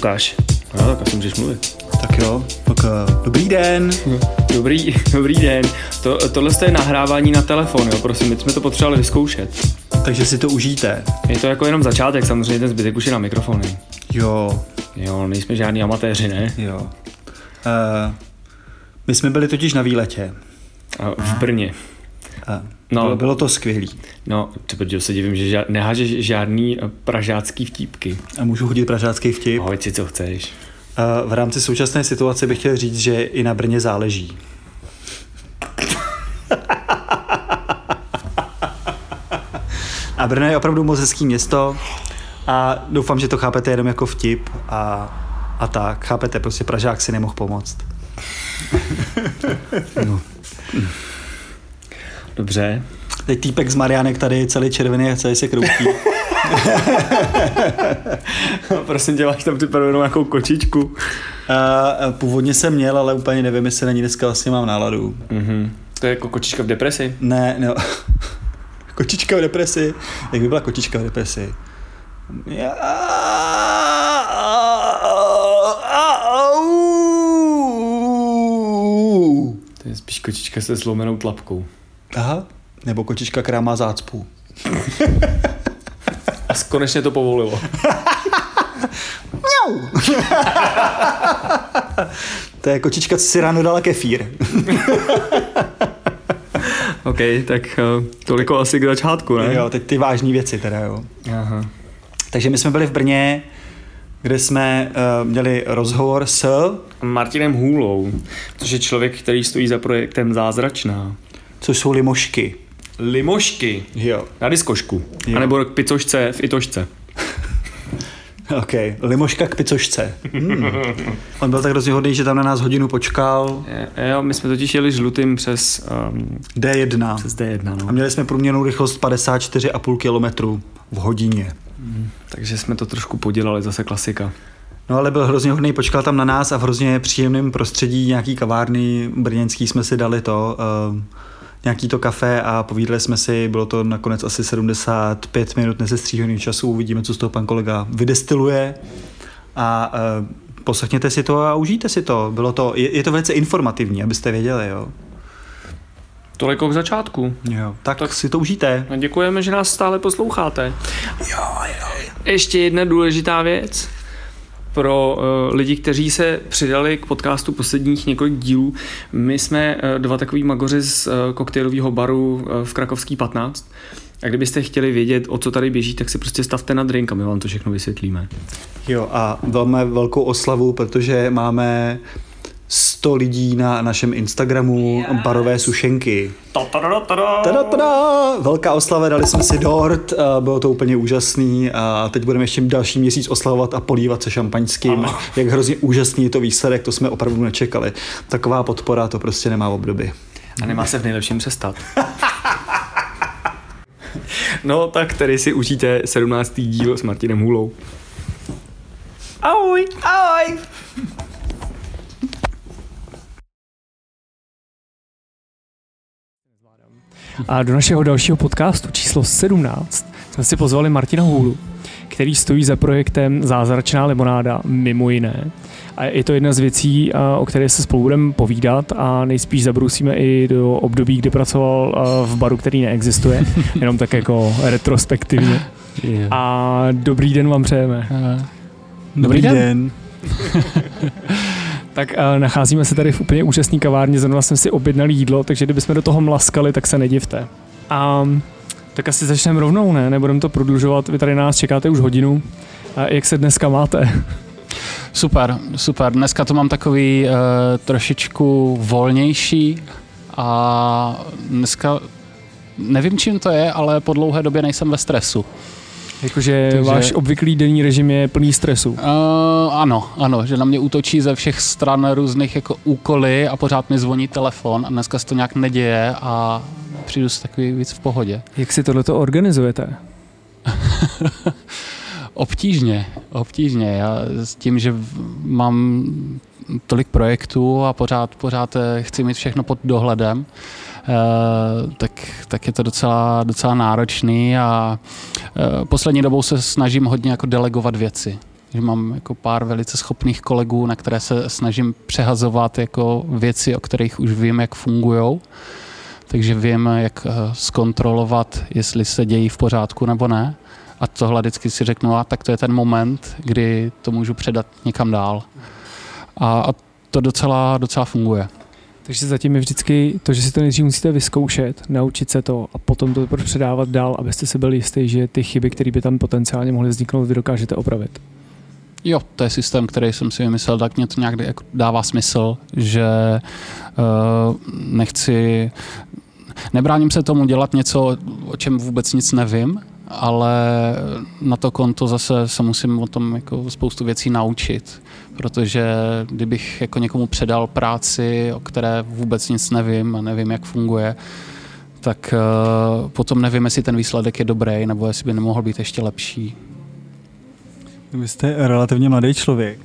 Lukáš. No, tak asi můžeš mluvit. Tak jo, tak uh, dobrý den. Dobrý, dobrý den. To, tohle je nahrávání na telefon, jo, prosím, my jsme to potřebovali vyzkoušet. Takže si to užijte. Je to jako jenom začátek, samozřejmě ten zbytek už je na mikrofony. Jo, Jo, nejsme žádní amatéři, ne? jo. Uh, my jsme byli totiž na výletě. A v Brně. No. bylo, bylo to skvělý. No, protože se divím, že ža- nehážeš žádný eh, pražácký vtípky. A můžu hodit pražácký vtip. Hoď si, co chceš. Uh, v rámci současné situace bych chtěl říct, že i na Brně záleží. A Brno je opravdu moc hezký město a doufám, že to chápete jenom jako vtip a, a tak. Chápete, prostě Pražák si nemohl pomoct. no. Dobře. Teď týpek z Marianek tady celý červený a celý se kroutí. Prosím tě, máš tam připravenou nějakou kočičku. A původně jsem měl, ale úplně nevím, jestli na ní dneska vlastně mám náladu. Mhm. To je jako kočička v depresi. Ne, no. Kočička v depresi. Jak by byla kočička v depresi? To je spíš kočička se zlomenou tlapkou. Aha. Nebo kočička, která má zácpu. A konečně to povolilo. To je kočička, co si ráno dala kefír. OK, tak uh, toliko asi k začátku, ne? jo, teď ty vážné věci teda, jo. Aha. Takže my jsme byli v Brně, kde jsme uh, měli rozhovor s, Martinem Hůlou, což je člověk, který stojí za projektem Zázračná. Což jsou limošky. Limošky. Jo. Na diskošku. Jo. A nebo k picošce v Itošce. OK, limoška k picošce. Hmm. On byl tak hrozně hodný, že tam na nás hodinu počkal. Je- Jo, my jsme totiž jeli žlutým přes, um, D1. přes D1, A no. měli jsme průměrnou rychlost 54,5 km v hodině. Takže jsme to trošku podělali, zase klasika. No ale byl hrozně hodný, počkal tam na nás a v hrozně příjemném prostředí nějaký kavárny brněnský jsme si dali to, uh, nějaký to kafe a povídali jsme si, bylo to nakonec asi 75 minut nesestříhaný času, uvidíme, co z toho pan kolega vydestiluje a uh, poslechněte si to a užijte si to. Bylo to, je, je to velice informativní, abyste věděli, jo. Toliko k začátku. jo. Tak, tak si to užijte. Děkujeme, že nás stále posloucháte. Jo, jo. Ještě jedna důležitá věc pro uh, lidi, kteří se přidali k podcastu posledních několik dílů. My jsme uh, dva takový magoři z uh, koktejlového baru v Krakovský 15. A kdybyste chtěli vědět, o co tady běží, tak si prostě stavte na drink a my vám to všechno vysvětlíme. Jo a máme velkou oslavu, protože máme 100 lidí na našem Instagramu yes. barové sušenky. Tada, tada, velká oslava, dali jsme si dort, a bylo to úplně úžasný a teď budeme ještě další měsíc oslavovat a polívat se šampaňským. Jak hrozně úžasný je to výsledek, to jsme opravdu nečekali. Taková podpora, to prostě nemá obdoby. A nemá se v nejlepším přestat. no tak tady si užijte 17. díl s Martinem Hůlou. Ahoj, ahoj. A do našeho dalšího podcastu číslo 17 jsme si pozvali Martina Hůlu, který stojí za projektem Zázračná limonáda mimo jiné. A je to jedna z věcí, a, o které se spolu budeme povídat a nejspíš zabrousíme i do období, kdy pracoval v baru, který neexistuje, jenom tak jako retrospektivně. A dobrý den vám přejeme. Dobrý den. den. Tak a nacházíme se tady v úplně úžasné kavárně, zrovna jsme si objednali jídlo, takže kdybychom do toho mlaskali, tak se nedivte. A tak asi začneme rovnou, ne? Nebudeme to prodlužovat, vy tady nás čekáte už hodinu. A jak se dneska máte? Super, super. Dneska to mám takový uh, trošičku volnější a dneska nevím, čím to je, ale po dlouhé době nejsem ve stresu. Jakože Takže- váš obvyklý denní režim je plný stresu. Uh, ano, ano, že na mě útočí ze všech stran různých jako úkoly a pořád mi zvoní telefon a dneska se to nějak neděje a přijdu si takový víc v pohodě. Jak si tohleto organizujete? Obtížně, obtížně. Já s tím, že mám tolik projektů a pořád, pořád eh, chci mít všechno pod dohledem, tak, tak je to docela, docela náročný a eh, poslední dobou se snažím hodně jako delegovat věci. že mám jako pár velice schopných kolegů, na které se snažím přehazovat jako věci, o kterých už vím, jak fungují. Takže vím, jak eh, zkontrolovat, jestli se dějí v pořádku nebo ne. A tohle vždycky si řeknu, a tak to je ten moment, kdy to můžu předat někam dál. A, a to docela, docela funguje. Takže zatím je vždycky to, že si to nejdřív musíte vyzkoušet, naučit se to a potom to předávat dál, abyste si byli jistí, že ty chyby, které by tam potenciálně mohly vzniknout, vy dokážete opravit. Jo, to je systém, který jsem si vymyslel, tak mě to nějak jako dává smysl, že uh, nechci, nebráním se tomu dělat něco, o čem vůbec nic nevím, ale na to konto zase se musím o tom jako spoustu věcí naučit, protože kdybych jako někomu předal práci, o které vůbec nic nevím a nevím, jak funguje, tak uh, potom nevím, jestli ten výsledek je dobrý, nebo jestli by nemohl být ještě lepší. Vy jste relativně mladý člověk.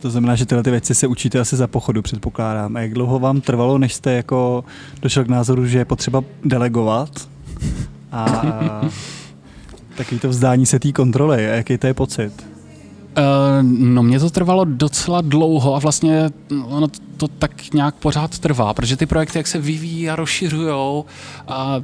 To znamená, že tyhle ty věci se učíte asi za pochodu, předpokládám. A jak dlouho vám trvalo, než jste jako došel k názoru, že je potřeba delegovat? A takový to vzdání se té kontroly. Jaký to je pocit? Uh, no mě to trvalo docela dlouho a vlastně ono to tak nějak pořád trvá, protože ty projekty, jak se vyvíjí a rozšiřují,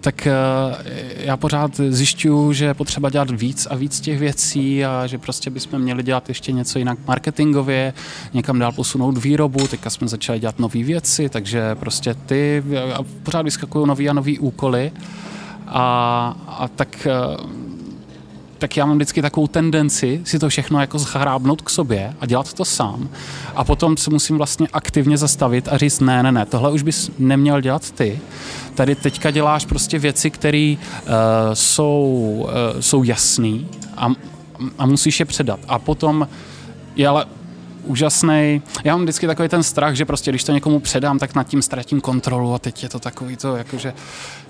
tak uh, já pořád zjišťuju, že je potřeba dělat víc a víc těch věcí a že prostě bychom měli dělat ještě něco jinak marketingově, někam dál posunout výrobu, teďka jsme začali dělat nové věci, takže prostě ty a pořád vyskakují nový a nový úkoly. A, a tak uh, tak já mám vždycky takovou tendenci si to všechno jako zhrábnout k sobě a dělat to sám. A potom se musím vlastně aktivně zastavit a říct, ne, ne, ne, tohle už bys neměl dělat ty. Tady teďka děláš prostě věci, které uh, jsou, uh, jsou jasné a, a musíš je předat. A potom je ale úžasný. Já mám vždycky takový ten strach, že prostě když to někomu předám, tak nad tím ztratím kontrolu a teď je to takový to, jakože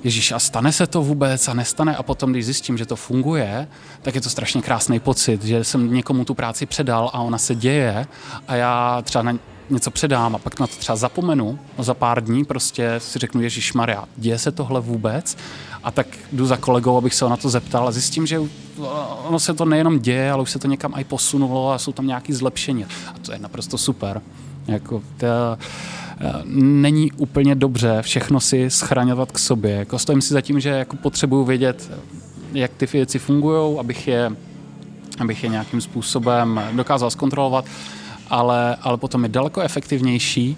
Ježíš, a stane se to vůbec a nestane a potom, když zjistím, že to funguje, tak je to strašně krásný pocit, že jsem někomu tu práci předal a ona se děje a já třeba na něco předám a pak na to třeba zapomenu za pár dní, prostě si řeknu, Ježíš Maria, děje se tohle vůbec? A tak jdu za kolegou, abych se ho na to zeptal a zjistím, že ono se to nejenom děje, ale už se to někam i posunulo a jsou tam nějaké zlepšení. A to je naprosto super. Jako to, eh, není úplně dobře všechno si schraňovat k sobě. Jako stojím si za tím, že jako potřebuju vědět, jak ty věci fungují, abych je, abych je nějakým způsobem dokázal zkontrolovat ale, ale potom je daleko efektivnější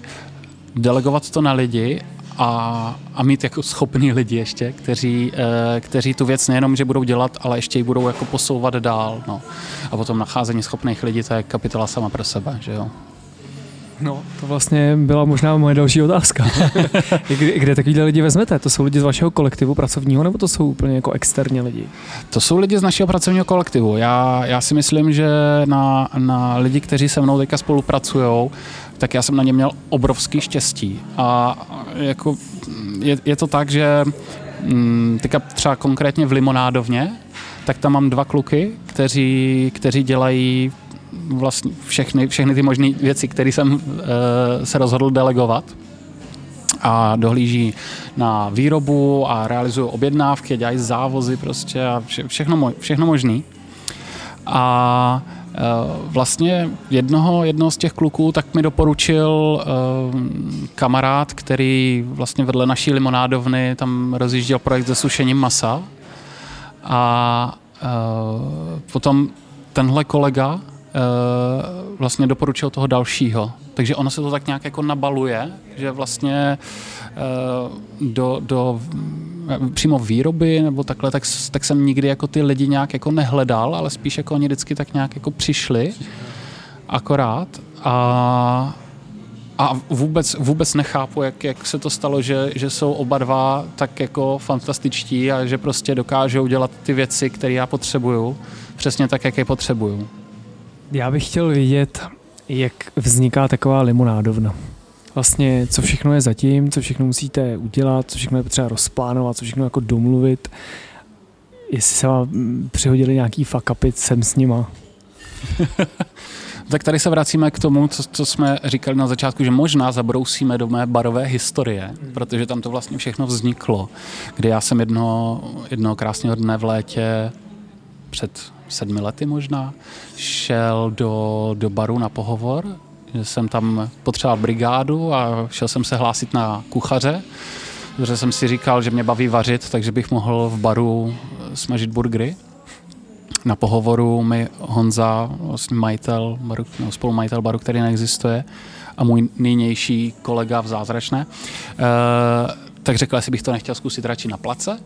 delegovat to na lidi a, a mít jako schopný lidi ještě, kteří, e, kteří tu věc nejenom, že budou dělat, ale ještě ji budou jako posouvat dál. No. A potom nacházení schopných lidí, to je kapitola sama pro sebe, že jo. No, to vlastně byla možná moje další otázka. kde, kde takovýhle lidi vezmete? To jsou lidi z vašeho kolektivu pracovního, nebo to jsou úplně jako externí lidi? To jsou lidi z našeho pracovního kolektivu. Já, já si myslím, že na, na lidi, kteří se mnou teďka spolupracují, tak já jsem na ně měl obrovský štěstí. A jako je, je to tak, že mm, teďka třeba konkrétně v Limonádovně, tak tam mám dva kluky, kteří, kteří dělají vlastně všechny, všechny ty možné věci, které jsem uh, se rozhodl delegovat a dohlíží na výrobu a realizují objednávky, dělají závozy prostě a vše, všechno, všechno možný. A uh, vlastně jednoho, jednoho z těch kluků tak mi doporučil uh, kamarád, který vlastně vedle naší limonádovny tam rozjížděl projekt se sušením masa a potom tenhle kolega Eh, vlastně doporučil toho dalšího. Takže ono se to tak nějak jako nabaluje, že vlastně eh, do, do přímo výroby nebo takhle, tak, tak jsem nikdy jako ty lidi nějak jako nehledal, ale spíš jako oni vždycky tak nějak jako přišli akorát a, a vůbec, vůbec nechápu, jak, jak se to stalo, že, že jsou oba dva tak jako fantastičtí a že prostě dokážou dělat ty věci, které já potřebuju, přesně tak, jak je potřebuju. Já bych chtěl vědět, jak vzniká taková limonádovna. Vlastně, co všechno je zatím, co všechno musíte udělat, co všechno je potřeba rozplánovat, co všechno jako domluvit. Jestli se vám přihodili nějaký fakapit sem s nima. tak tady se vracíme k tomu, co, co jsme říkali na začátku, že možná zabrousíme do mé barové historie, protože tam to vlastně všechno vzniklo, kdy já jsem jedno, jednoho krásného dne v létě před sedmi lety možná, šel do, do baru na pohovor, že jsem tam potřeboval brigádu a šel jsem se hlásit na kuchaře, protože jsem si říkal, že mě baví vařit, takže bych mohl v baru smažit burgery. Na pohovoru mi Honza, vlastně majitel baru, no, spolumajitel baru, který neexistuje, a můj nynější kolega v Zázračné, eh, tak řekl, jestli bych to nechtěl zkusit radši na place.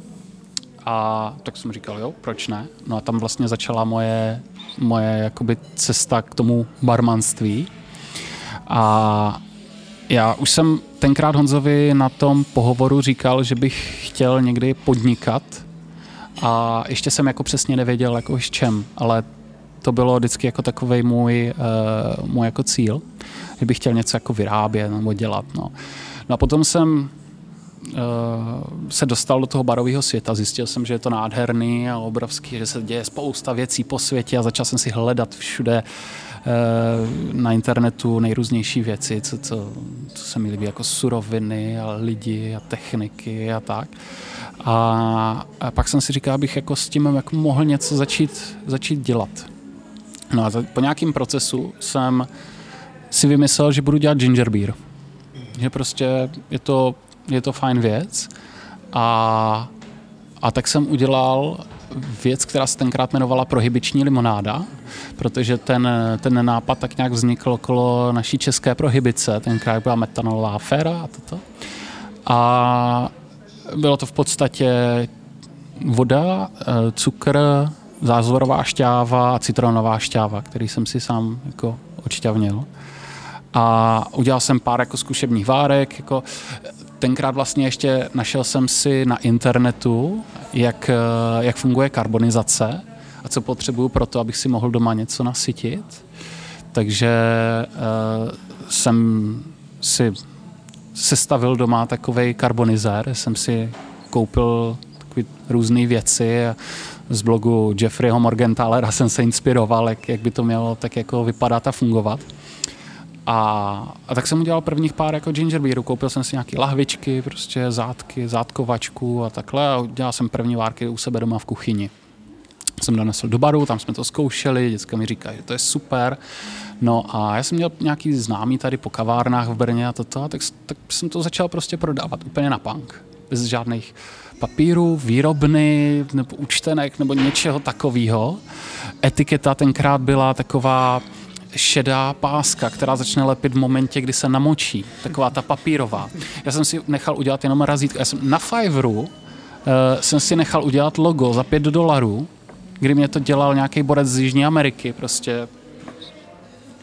A tak jsem říkal, jo, proč ne? No a tam vlastně začala moje, moje jakoby cesta k tomu barmanství. A já už jsem tenkrát Honzovi na tom pohovoru říkal, že bych chtěl někdy podnikat a ještě jsem jako přesně nevěděl, jako s čem, ale to bylo vždycky jako takový můj, uh, můj jako cíl, že bych chtěl něco jako vyrábět nebo dělat. No. no a potom jsem se dostal do toho barového světa. Zjistil jsem, že je to nádherný a obrovský, že se děje spousta věcí po světě a začal jsem si hledat všude uh, na internetu nejrůznější věci, co, co, co se mi líbí, jako suroviny a lidi a techniky a tak. A, a pak jsem si říkal, abych jako s tím jako mohl něco začít, začít dělat. No a po nějakém procesu jsem si vymyslel, že budu dělat ginger beer. Že prostě je to, je to fajn věc. A, a tak jsem udělal věc, která se tenkrát jmenovala prohybiční limonáda, protože ten, ten nápad tak nějak vznikl okolo naší české prohybice, tenkrát byla metanolová aféra a toto. A bylo to v podstatě voda, eh, cukr, zázvorová šťáva a citronová šťáva, který jsem si sám jako odšťavnil. A udělal jsem pár jako zkušebních várek. Jako tenkrát vlastně ještě našel jsem si na internetu, jak, eh, jak funguje karbonizace a co potřebuju pro to, abych si mohl doma něco nasytit. Takže uh, jsem si sestavil doma takový karbonizér, jsem si koupil takové různé věci z blogu Jeffreyho Morgenthalera jsem se inspiroval, jak, jak by to mělo tak jako vypadat a fungovat. A, a tak jsem udělal prvních pár jako ginger beerů. Koupil jsem si nějaké lahvičky, prostě zátky, zátkovačku a takhle a udělal jsem první várky u sebe doma v kuchyni. Jsem donesl do baru, tam jsme to zkoušeli, děcka mi říkají, že to je super. No a já jsem měl nějaký známý tady po kavárnách v Brně a toto, a tak, tak jsem to začal prostě prodávat úplně na punk. Bez žádných papíru, výrobny nebo účtenek nebo něčeho takového. Etiketa tenkrát byla taková šedá páska, která začne lepit v momentě, kdy se namočí. Taková ta papírová. Já jsem si nechal udělat jenom razítko. Já jsem na Fiverru uh, jsem si nechal udělat logo za 5 dolarů, kdy mě to dělal nějaký borec z Jižní Ameriky, prostě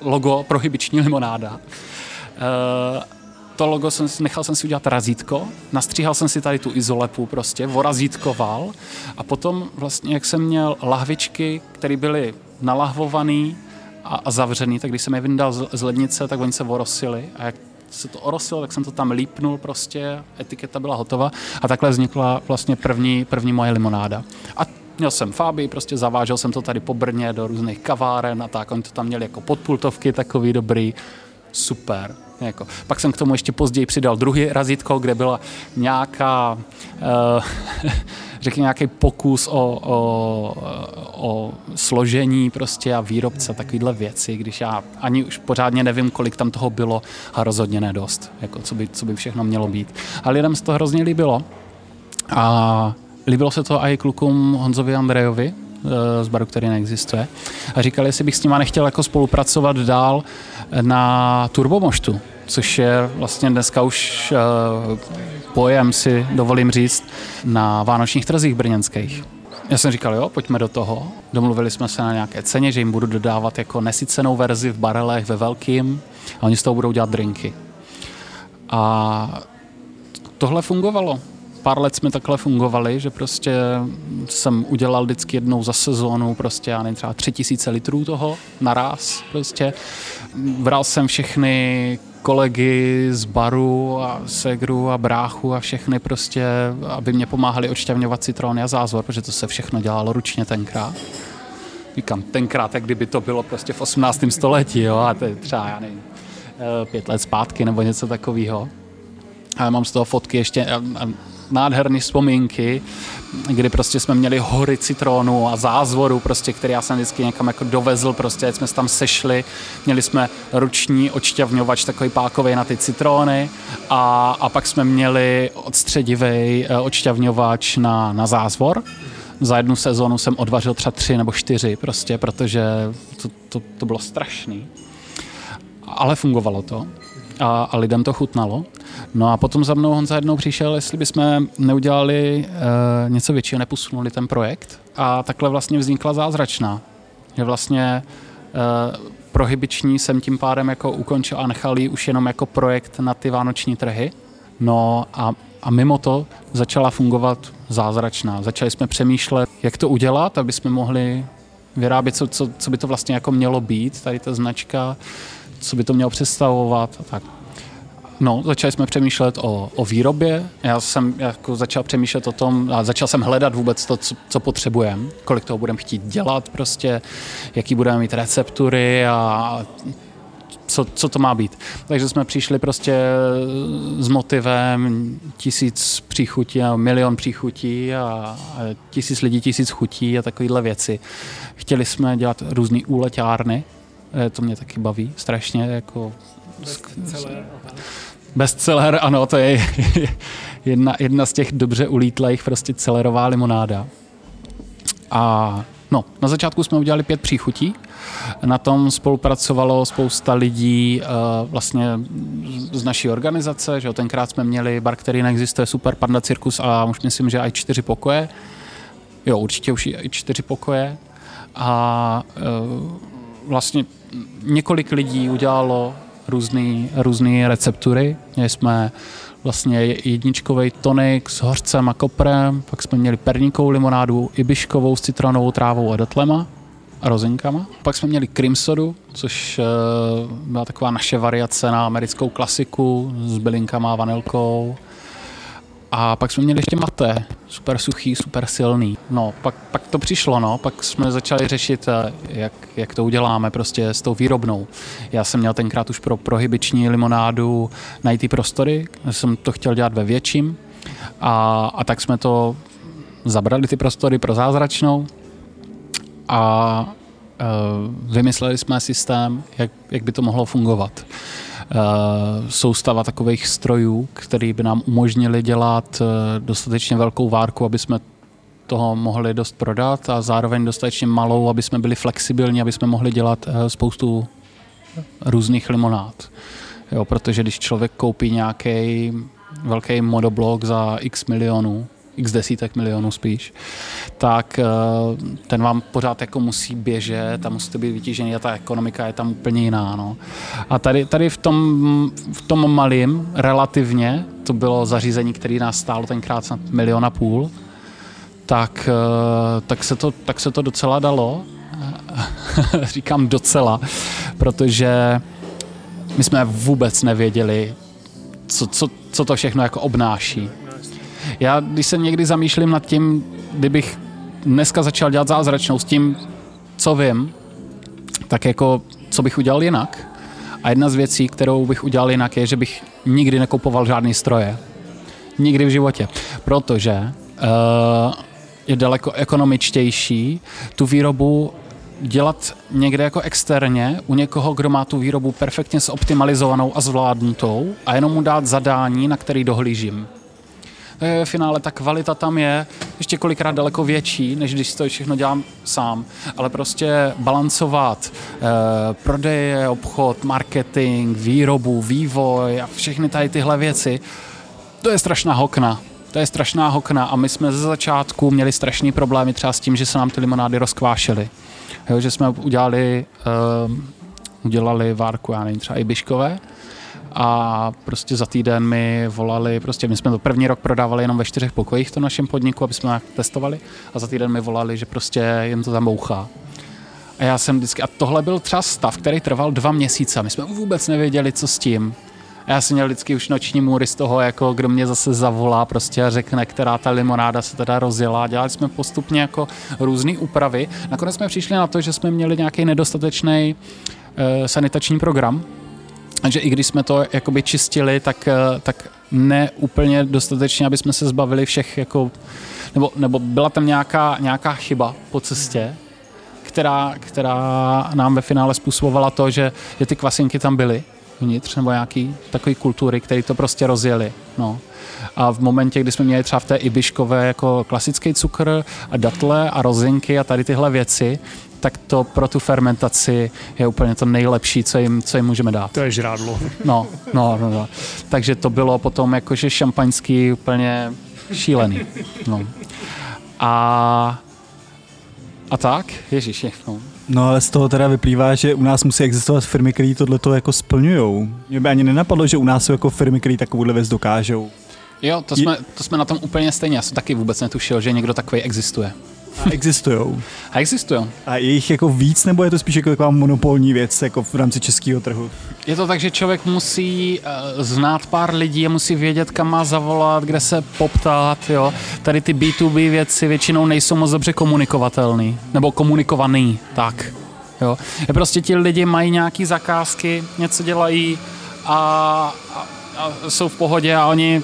logo prohybiční limonáda. Uh, to logo jsem, nechal jsem si udělat razítko, nastříhal jsem si tady tu izolepu prostě, vorazítkoval a potom vlastně, jak jsem měl lahvičky, které byly nalahvované a, a zavřený, tak když jsem je vyndal z, z lednice, tak oni se orosili a jak se to orosilo, tak jsem to tam lípnul prostě, etiketa byla hotová a takhle vznikla vlastně první, první moje limonáda. A měl jsem Fáby, prostě zavážel jsem to tady po Brně do různých kaváren a tak, oni to tam měli jako podpultovky takový dobrý, super. Jako. Pak jsem k tomu ještě později přidal druhý razítko, kde byla nějaká, uh, řekněme, nějaký pokus o, o, o složení prostě a výrobce, takovýhle věci, když já ani už pořádně nevím, kolik tam toho bylo a rozhodně nedost, jako co by, co by všechno mělo být. A lidem se to hrozně líbilo. A líbilo se to i klukům Honzovi Andrejovi, eh, z baru, který neexistuje. A říkali, jestli bych s nima nechtěl jako spolupracovat dál na Turbomoštu, což je vlastně dneska už uh, pojem, si dovolím říct, na vánočních trzích brněnských. Já jsem říkal, jo, pojďme do toho. Domluvili jsme se na nějaké ceně, že jim budu dodávat jako nesycenou verzi v barelech ve velkým a oni z toho budou dělat drinky. A tohle fungovalo. Pár let jsme takhle fungovali, že prostě jsem udělal vždycky jednou za sezónu prostě, já nevím, třeba tři tisíce litrů toho naraz prostě. Bral jsem všechny kolegy z baru a segru a bráchu a všechny prostě, aby mě pomáhali odšťavňovat citrony a zázvor, protože to se všechno dělalo ručně tenkrát. Říkám, tenkrát, jak kdyby to bylo prostě v 18. století, jo, a to je třeba, já nevím, eh, pět let zpátky nebo něco takového. A mám z toho fotky ještě, nádherné vzpomínky, kdy prostě jsme měli hory citrónu a zázvoru, prostě, který já jsem vždycky někam jako dovezl, prostě jsme se tam sešli, měli jsme ruční odšťavňovač, takový pákový na ty citróny a, a pak jsme měli odstředivý eh, odšťavňovač na, na zázvor. Za jednu sezónu jsem odvařil třeba tři nebo čtyři prostě, protože to, to, to bylo strašný. Ale fungovalo to a, a lidem to chutnalo. No a potom za mnou Honza jednou přišel, jestli bychom neudělali e, něco většího, neposunuli ten projekt. A takhle vlastně vznikla zázračná. Že vlastně e, prohybiční jsem tím pádem jako ukončil a nechal ji už jenom jako projekt na ty vánoční trhy. No a, a mimo to začala fungovat zázračná. Začali jsme přemýšlet, jak to udělat, aby jsme mohli vyrábět, co, co, co by to vlastně jako mělo být, tady ta značka, co by to mělo představovat a tak. No, začali jsme přemýšlet o, o výrobě. Já jsem jako začal přemýšlet o tom, a začal jsem hledat vůbec to, co, co potřebujeme, kolik toho budeme chtít dělat prostě, jaký budeme mít receptury a co, co to má být. Takže jsme přišli prostě s motivem tisíc příchutí a milion příchutí a, a tisíc lidí, tisíc chutí a takovéhle věci. Chtěli jsme dělat různé úleťárny, to mě taky baví strašně, jako Bestseller, ano, to je jedna, jedna z těch dobře ulítlých prostě celerová limonáda. A no, na začátku jsme udělali pět příchutí. Na tom spolupracovalo spousta lidí uh, vlastně z naší organizace, že tenkrát jsme měli bar, který neexistuje, Super Panda Cirkus a už myslím, že i čtyři pokoje. Jo, určitě už i čtyři pokoje. A uh, vlastně několik lidí udělalo různé receptury. Měli jsme vlastně jedničkový tonik s hořcem a koprem, pak jsme měli perníkovou limonádu, ibiškovou s citronovou trávou a datlema a rozinkama. Pak jsme měli cream sodu, což uh, byla taková naše variace na americkou klasiku s bylinkama a vanilkou. A pak jsme měli ještě maté, super suchý, super silný. No, pak, pak to přišlo, no, pak jsme začali řešit, eh, jak, jak to uděláme prostě s tou výrobnou. Já jsem měl tenkrát už pro prohybiční limonádu najít ty prostory, jsem to chtěl dělat ve větším a, a tak jsme to zabrali ty prostory pro zázračnou a uh, vymysleli jsme systém, jak, jak by to mohlo fungovat. Eh, soustava takových strojů, které by nám umožnili dělat eh, dostatečně velkou várku, aby jsme toho mohli dost prodat a zároveň dostatečně malou, aby jsme byli flexibilní, aby jsme mohli dělat eh, spoustu různých limonád. Jo, protože když člověk koupí nějaký velký modoblok za x milionů, x desítek milionů spíš, tak eh, ten vám pořád jako musí běžet a musíte být vytížený a ta ekonomika je tam úplně jiná. No. A tady, tady v tom, v tom malým relativně, to bylo zařízení, které nás stálo tenkrát snad milion a půl, tak, eh, tak, se to, tak se to docela dalo. Říkám docela, protože my jsme vůbec nevěděli, co, co, co to všechno jako obnáší. Já, když se někdy zamýšlím nad tím, kdybych dneska začal dělat zázračnou s tím, co vím, tak jako, co bych udělal jinak. A jedna z věcí, kterou bych udělal jinak, je, že bych nikdy nekupoval žádný stroje. Nikdy v životě. Protože uh, je daleko ekonomičtější tu výrobu dělat někde jako externě u někoho, kdo má tu výrobu perfektně zoptimalizovanou a zvládnutou a jenom mu dát zadání, na který dohlížím ve finále ta kvalita tam je ještě kolikrát daleko větší, než když to všechno dělám sám. Ale prostě balancovat eh, prodeje, obchod, marketing, výrobu, vývoj a všechny tady tyhle věci, to je strašná hokna. To je strašná hokna a my jsme ze začátku měli strašný problémy třeba s tím, že se nám ty limonády rozkvášely. Jo, že jsme udělali, uh, udělali várku, já nevím, třeba i biškové, a prostě za týden mi volali, prostě my jsme to první rok prodávali jenom ve čtyřech pokojích v tom našem podniku, aby jsme testovali a za týden mi volali, že prostě jim to tam bouchá. A já jsem vždycky, a tohle byl třeba stav, který trval dva měsíce a my jsme vůbec nevěděli, co s tím. A já jsem měl vždycky už noční můry z toho, jako kdo mě zase zavolá prostě a řekne, která ta limonáda se teda rozjela. Dělali jsme postupně jako různé úpravy. Nakonec jsme přišli na to, že jsme měli nějaký nedostatečný uh, sanitační program, že i když jsme to jakoby čistili, tak, eh, tak ne úplně dostatečně, aby jsme se zbavili všech jako, nebo, nebo byla tam nějaká, nějaká chyba po cestě, která, která nám ve finále způsobovala to, že, že ty kvasinky tam byly vnitř, nebo nějaký takový kultury, které to prostě rozjeli. No. A v momentě, kdy jsme měli třeba v té ibiškové jako klasický cukr a datle a rozinky a tady tyhle věci, tak to pro tu fermentaci je úplně to nejlepší, co jim, co jim můžeme dát. To je žrádlo. No, no, no, no. Takže to bylo potom jakože šampaňský úplně šílený. No. A, a tak, ježiši, no. No ale z toho teda vyplývá, že u nás musí existovat firmy, které tohle jako splňují. Mě by ani nenapadlo, že u nás jsou jako firmy, které takovouhle věc dokážou. Jo, to jsme, to jsme na tom úplně stejně. Já jsem taky vůbec netušil, že někdo takový existuje. A existují. A existují. A je jich jako víc, nebo je to spíš jako taková monopolní věc jako v rámci českého trhu? Je to tak, že člověk musí uh, znát pár lidí a musí vědět, kam má zavolat, kde se poptat. Jo. Tady ty B2B věci většinou nejsou moc dobře komunikovatelný. Nebo komunikovaný, tak. Jo. Je prostě ti lidi mají nějaký zakázky, něco dělají a, a, a jsou v pohodě a oni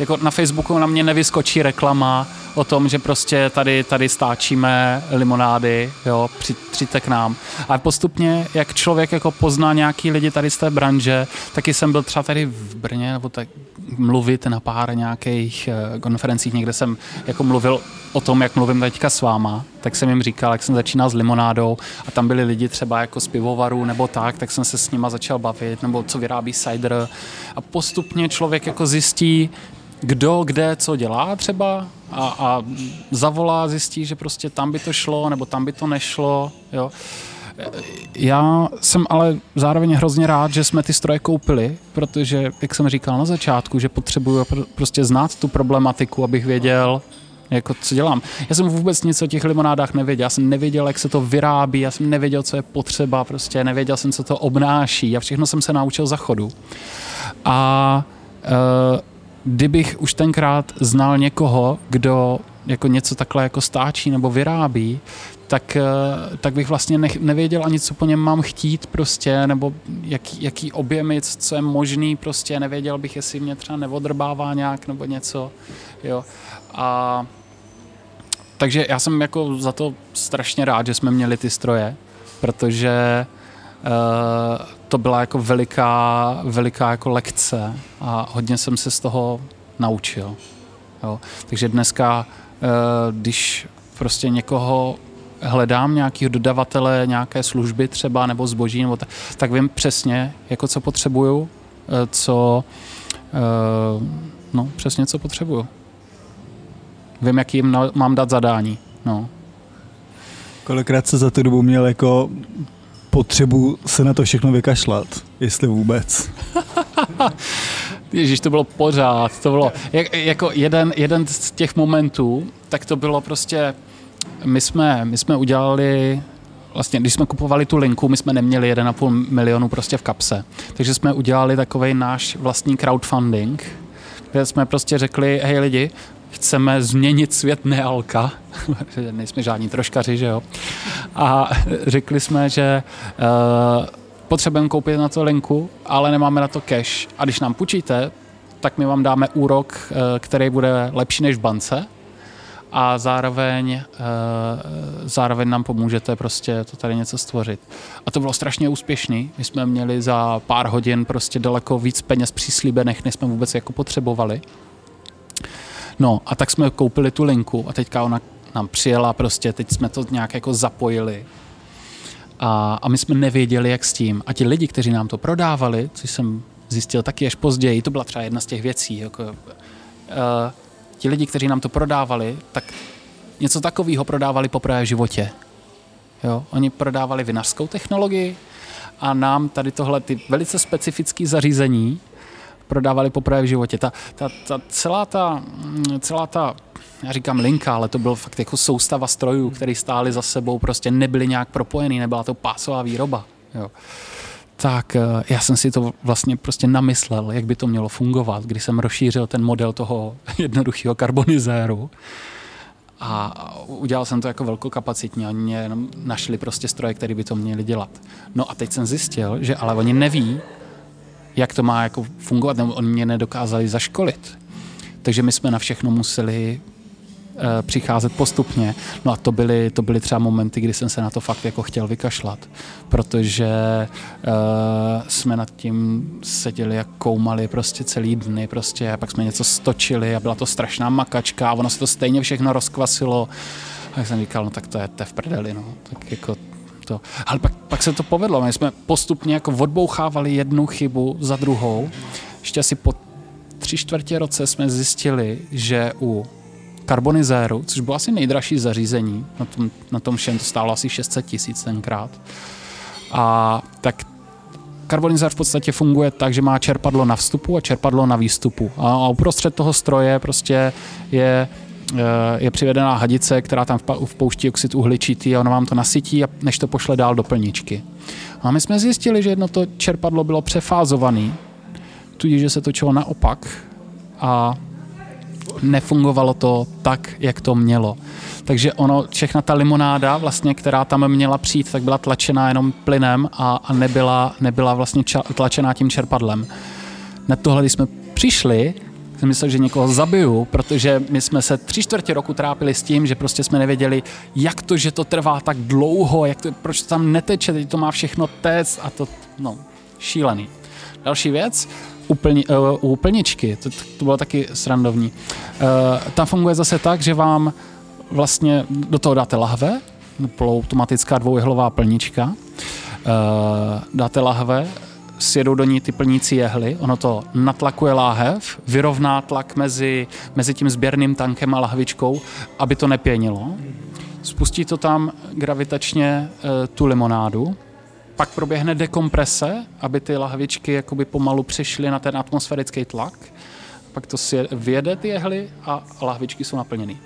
jako na Facebooku na mě nevyskočí reklama, o tom, že prostě tady, tady stáčíme limonády, jo, přijďte k nám. A postupně, jak člověk jako pozná nějaký lidi tady z té branže, taky jsem byl třeba tady v Brně, nebo tak mluvit na pár nějakých eh, konferencích, někde jsem jako mluvil o tom, jak mluvím teďka s váma, tak jsem jim říkal, jak jsem začínal s limonádou a tam byli lidi třeba jako z pivovarů nebo tak, tak jsem se s nima začal bavit, nebo co vyrábí cider a postupně člověk jako zjistí, kdo kde co dělá třeba a, a zavolá, zjistí, že prostě tam by to šlo nebo tam by to nešlo. Jo. Já jsem ale zároveň hrozně rád, že jsme ty stroje koupili, protože, jak jsem říkal na začátku, že potřebuju prostě znát tu problematiku, abych věděl, jako co dělám. Já jsem vůbec nic o těch limonádách nevěděl, já jsem nevěděl, jak se to vyrábí, já jsem nevěděl, co je potřeba, prostě nevěděl jsem, co to obnáší a všechno jsem se naučil za chodu. A uh, kdybych už tenkrát znal někoho, kdo jako něco takhle jako stáčí nebo vyrábí, tak, eh, tak bych vlastně ne, nevěděl ani, co po něm mám chtít prostě, nebo jaký, jaký objemy, co je možný prostě, nevěděl bych, jestli mě třeba neodrbává nějak nebo něco, jo. A takže já jsem jako za to strašně rád, že jsme měli ty stroje, protože uh, to byla jako veliká, veliká jako lekce a hodně jsem se z toho naučil. Jo. Takže dneska, eh, když prostě někoho hledám nějakého dodavatele, nějaké služby třeba, nebo zboží, nebo tak, tak vím přesně, jako co potřebuju, eh, co, eh, no, přesně co potřebuju. Vím, jaký jim mám dát zadání. No. Kolikrát se za tu dobu měl jako potřebu se na to všechno vykašlat, jestli vůbec. Ježíš, to bylo pořád, to bylo jak, jako jeden, jeden z těch momentů, tak to bylo prostě, my jsme, my jsme udělali vlastně, když jsme kupovali tu linku, my jsme neměli 1,5 milionu prostě v kapse. Takže jsme udělali takový náš vlastní crowdfunding, kde jsme prostě řekli, hej lidi, chceme změnit svět nealka, nejsme žádní troškaři, že jo. A řekli jsme, že uh, potřebujeme koupit na to linku, ale nemáme na to cash. A když nám půjčíte, tak my vám dáme úrok, uh, který bude lepší než v bance a zároveň, uh, zároveň nám pomůžete prostě to tady něco stvořit. A to bylo strašně úspěšný. My jsme měli za pár hodin prostě daleko víc peněz přislíbených, než jsme vůbec jako potřebovali. No a tak jsme koupili tu linku a teďka ona nám přijela prostě, teď jsme to nějak jako zapojili. A, a my jsme nevěděli, jak s tím. A ti lidi, kteří nám to prodávali, což jsem zjistil taky až později, to byla třeba jedna z těch věcí, jako, uh, ti lidi, kteří nám to prodávali, tak něco takového prodávali poprvé v životě. Jo? Oni prodávali vinařskou technologii a nám tady tohle ty velice specifické zařízení prodávali poprvé v životě. Ta, ta, ta, celá, ta, mm, celá ta, já říkám linka, ale to byl fakt jako soustava strojů, které stály za sebou, prostě nebyly nějak propojený, nebyla to pásová výroba. Jo. Tak eh, já jsem si to vlastně prostě namyslel, jak by to mělo fungovat, když jsem rozšířil ten model toho jednoduchého karbonizéru. A udělal jsem to jako velkokapacitně. Oni mě našli prostě stroje, které by to měli dělat. No a teď jsem zjistil, že ale oni neví, jak to má jako fungovat, nebo oni mě nedokázali zaškolit. Takže my jsme na všechno museli Eh, přicházet postupně. No a to byly, to byly třeba momenty, kdy jsem se na to fakt jako chtěl vykašlat, protože uh, jsme nad tím seděli a koumali prostě celý dny prostě a pak jsme něco stočili a byla to strašná makačka a ono se to stejně všechno rozkvasilo. A jak jsem říkal, no tak to je, to je v prdeli, no. Tak jako to. Ale pak, pak se to povedlo. My jsme postupně jako odbouchávali jednu chybu za druhou. Ještě asi po tři čtvrtě roce jsme zjistili, že u karbonizéru, což bylo asi nejdražší zařízení, na tom, na tom všem to stálo asi 600 tisíc tenkrát. A tak karbonizér v podstatě funguje tak, že má čerpadlo na vstupu a čerpadlo na výstupu. A uprostřed toho stroje prostě je je přivedená hadice, která tam vpouští oxid uhličitý a ona vám to nasytí, a než to pošle dál do plničky. A my jsme zjistili, že jedno to čerpadlo bylo přefázované, tudíž, že se točilo naopak a nefungovalo to tak, jak to mělo. Takže ono, všechna ta limonáda, vlastně, která tam měla přijít, tak byla tlačená jenom plynem a, a nebyla, nebyla vlastně ča, tlačená tím čerpadlem. Na tohle, když jsme přišli, jsem myslel, že někoho zabiju, protože my jsme se tři čtvrtě roku trápili s tím, že prostě jsme nevěděli, jak to, že to trvá tak dlouho, jak to, proč to tam neteče, teď to má všechno téct a to, no, šílený. Další věc, u, plni, uh, u plničky, to, to bylo taky srandovní. Uh, tam funguje zase tak, že vám vlastně do toho dáte lahve, poloautomatická dvoujehlová plnička, uh, dáte lahve, sjedou do ní ty plnící jehly, ono to natlakuje láhev, vyrovná tlak mezi, mezi tím sběrným tankem a lahvičkou, aby to nepěnilo. Spustí to tam gravitačně uh, tu limonádu, pak proběhne dekomprese, aby ty lahvičky jakoby pomalu přešly na ten atmosférický tlak. Pak to si vyjede ty jehly a lahvičky jsou naplněny.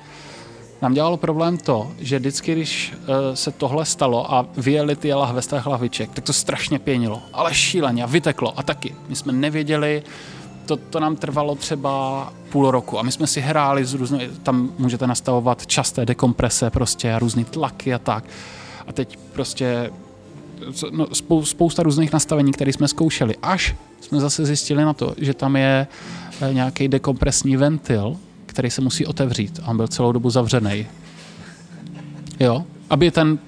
Nám dělalo problém to, že vždycky, když uh, se tohle stalo a vyjeli ty lahve z těch lahviček, tak to strašně pěnilo, ale šíleně a vyteklo. A taky, my jsme nevěděli, to, to nám trvalo třeba půl roku a my jsme si hráli s různými, tam můžete nastavovat časté dekomprese prostě a různé tlaky a tak. A teď prostě no, spousta různých nastavení, které jsme zkoušeli, až jsme zase zjistili na to, že tam je eh, nějaký dekompresní ventil, který se musí otevřít a on byl celou dobu zavřený. Jo, aby ten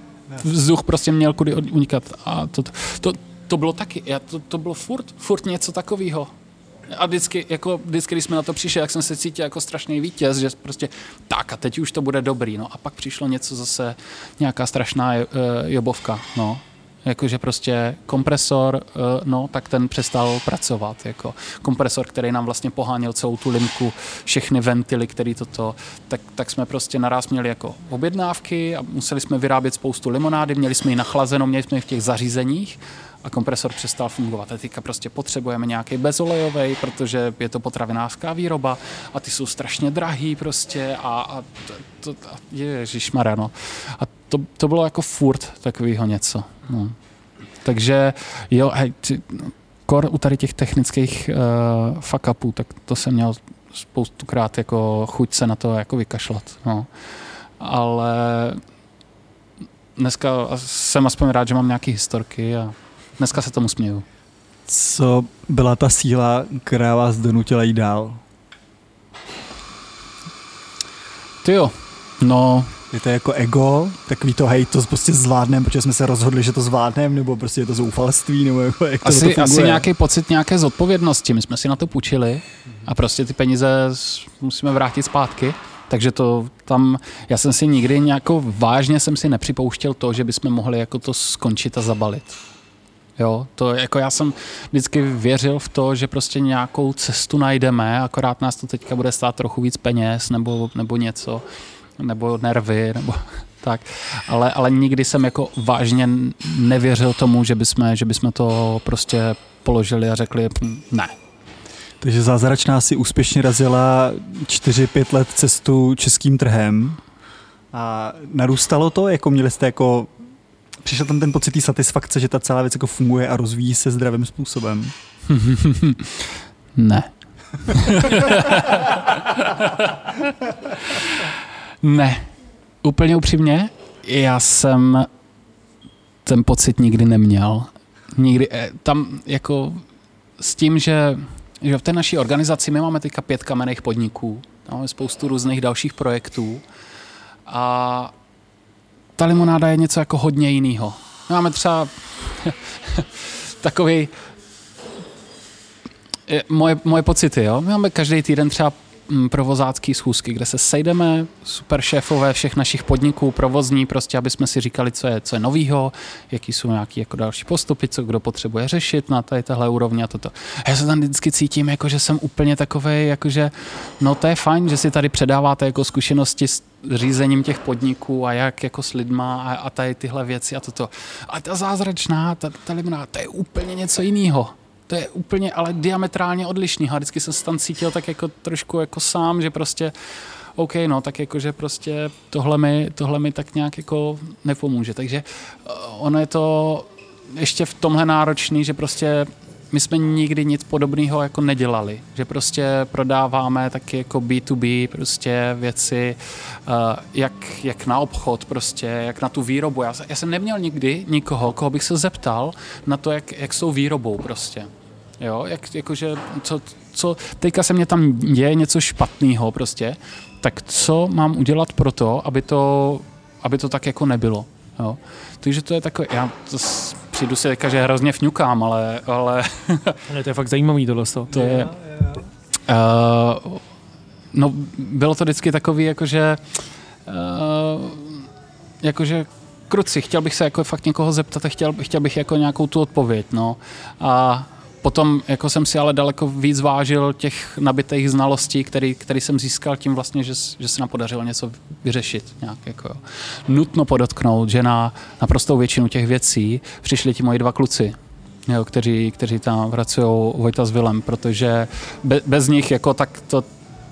vzduch prostě měl kudy unikat. A to, to, to bylo taky, já, to, to bylo furt, furt něco takového. A vždycky, jako, vždycky, když jsme na to přišli, jak jsem se cítil jako strašný vítěz, že prostě tak a teď už to bude dobrý. No a pak přišlo něco zase, nějaká strašná uh, jobovka. No jakože prostě kompresor, eh, no, tak ten přestal pracovat, jako kompresor, který nám vlastně poháněl celou tu limku, všechny ventily, který toto, tak, tak jsme prostě naraz měli jako objednávky a museli jsme vyrábět spoustu limonády, měli jsme ji nachlazeno, měli jsme ji v těch zařízeních a kompresor přestal fungovat. A teďka prostě potřebujeme nějaký bezolejový, protože je to potravinářská výroba a ty jsou strašně drahý prostě a, a to, to, ježišmarja, no. A to, to bylo jako furt takového něco. No. Takže jo, hej, ty, kor u tady těch technických uh, fuck upů, tak to jsem měl spoustukrát jako chuť se na to jako vykašlat. No. Ale dneska jsem aspoň rád, že mám nějaké historky a dneska se tomu směju. Co byla ta síla, která vás donutila jít dál? Ty jo, no je to jako ego, takový to hej, to prostě zvládneme, protože jsme se rozhodli, že to zvládneme, nebo prostě je to zoufalství, nebo jako, jak asi, to asi nějaký pocit nějaké zodpovědnosti. My jsme si na to půjčili a prostě ty peníze musíme vrátit zpátky. Takže to tam, já jsem si nikdy nějakou vážně jsem si nepřipouštěl to, že bychom mohli jako to skončit a zabalit. Jo, to jako já jsem vždycky věřil v to, že prostě nějakou cestu najdeme, akorát nás to teďka bude stát trochu víc peněz nebo, nebo něco nebo nervy, nebo tak. Ale, ale nikdy jsem jako vážně nevěřil tomu, že bychom, že bychom to prostě položili a řekli hm, ne. Takže zázračná si úspěšně razila 4-5 let cestu českým trhem a narůstalo to, jako měli jste jako přišel tam ten pocit té satisfakce, že ta celá věc jako funguje a rozvíjí se zdravým způsobem? ne. Ne, úplně upřímně, já jsem ten pocit nikdy neměl. Nikdy, eh, tam jako s tím, že, že v té naší organizaci my máme teďka pět kamenných podniků, máme spoustu různých dalších projektů a ta limonáda je něco jako hodně jiného. Máme třeba takový moje, moje pocity, jo. My máme každý týden třeba Mm, provozácký schůzky, kde se sejdeme, super šéfové všech našich podniků, provozní, prostě, aby jsme si říkali, co je, co je novýho, jaký jsou nějaké jako další postupy, co kdo potřebuje řešit na tady téhle úrovni a toto. A já se tam vždycky cítím, jako že jsem úplně takový, jakože, no to je fajn, že si tady předáváte jako zkušenosti s řízením těch podniků a jak jako s lidma a, a tady tyhle věci a toto. A ta zázračná, ta, ta limonáda, to je úplně něco jiného to je úplně ale diametrálně odlišný. A vždycky jsem se tam cítil tak jako trošku jako sám, že prostě OK, no, tak jako, že prostě tohle mi, tohle mi tak nějak jako nepomůže. Takže eh, ono je to ještě v tomhle náročný, že prostě my jsme nikdy nic podobného jako nedělali. Že prostě prodáváme taky jako B2B prostě věci, uh, jak, jak na obchod prostě, jak na tu výrobu. Já, já jsem neměl nikdy nikoho, koho bych se zeptal na to, jak, jak jsou výrobou prostě. Jo, jak, jakože, co, co, teďka se mě tam děje něco špatného prostě, tak co mám udělat pro to, aby to, aby to tak jako nebylo. Jo. Takže to je takové, já to přijdu si teďka, že hrozně vňukám, ale... Ale, ale to je fakt zajímavý tohle. To je... Uh, no, bylo to vždycky takový, jakože... Uh, jakože kruci, chtěl bych se jako fakt někoho zeptat a chtěl, chtěl bych jako nějakou tu odpověď, no. A Potom jako jsem si ale daleko víc vážil těch nabitých znalostí, který, který jsem získal tím vlastně, že, že se nám podařilo něco vyřešit. Nějak jako, Nutno podotknout, že na naprostou většinu těch věcí přišli ti moji dva kluci, jo, kteří, kteří tam pracují Vojta s Vilem, protože be, bez nich jako tak to,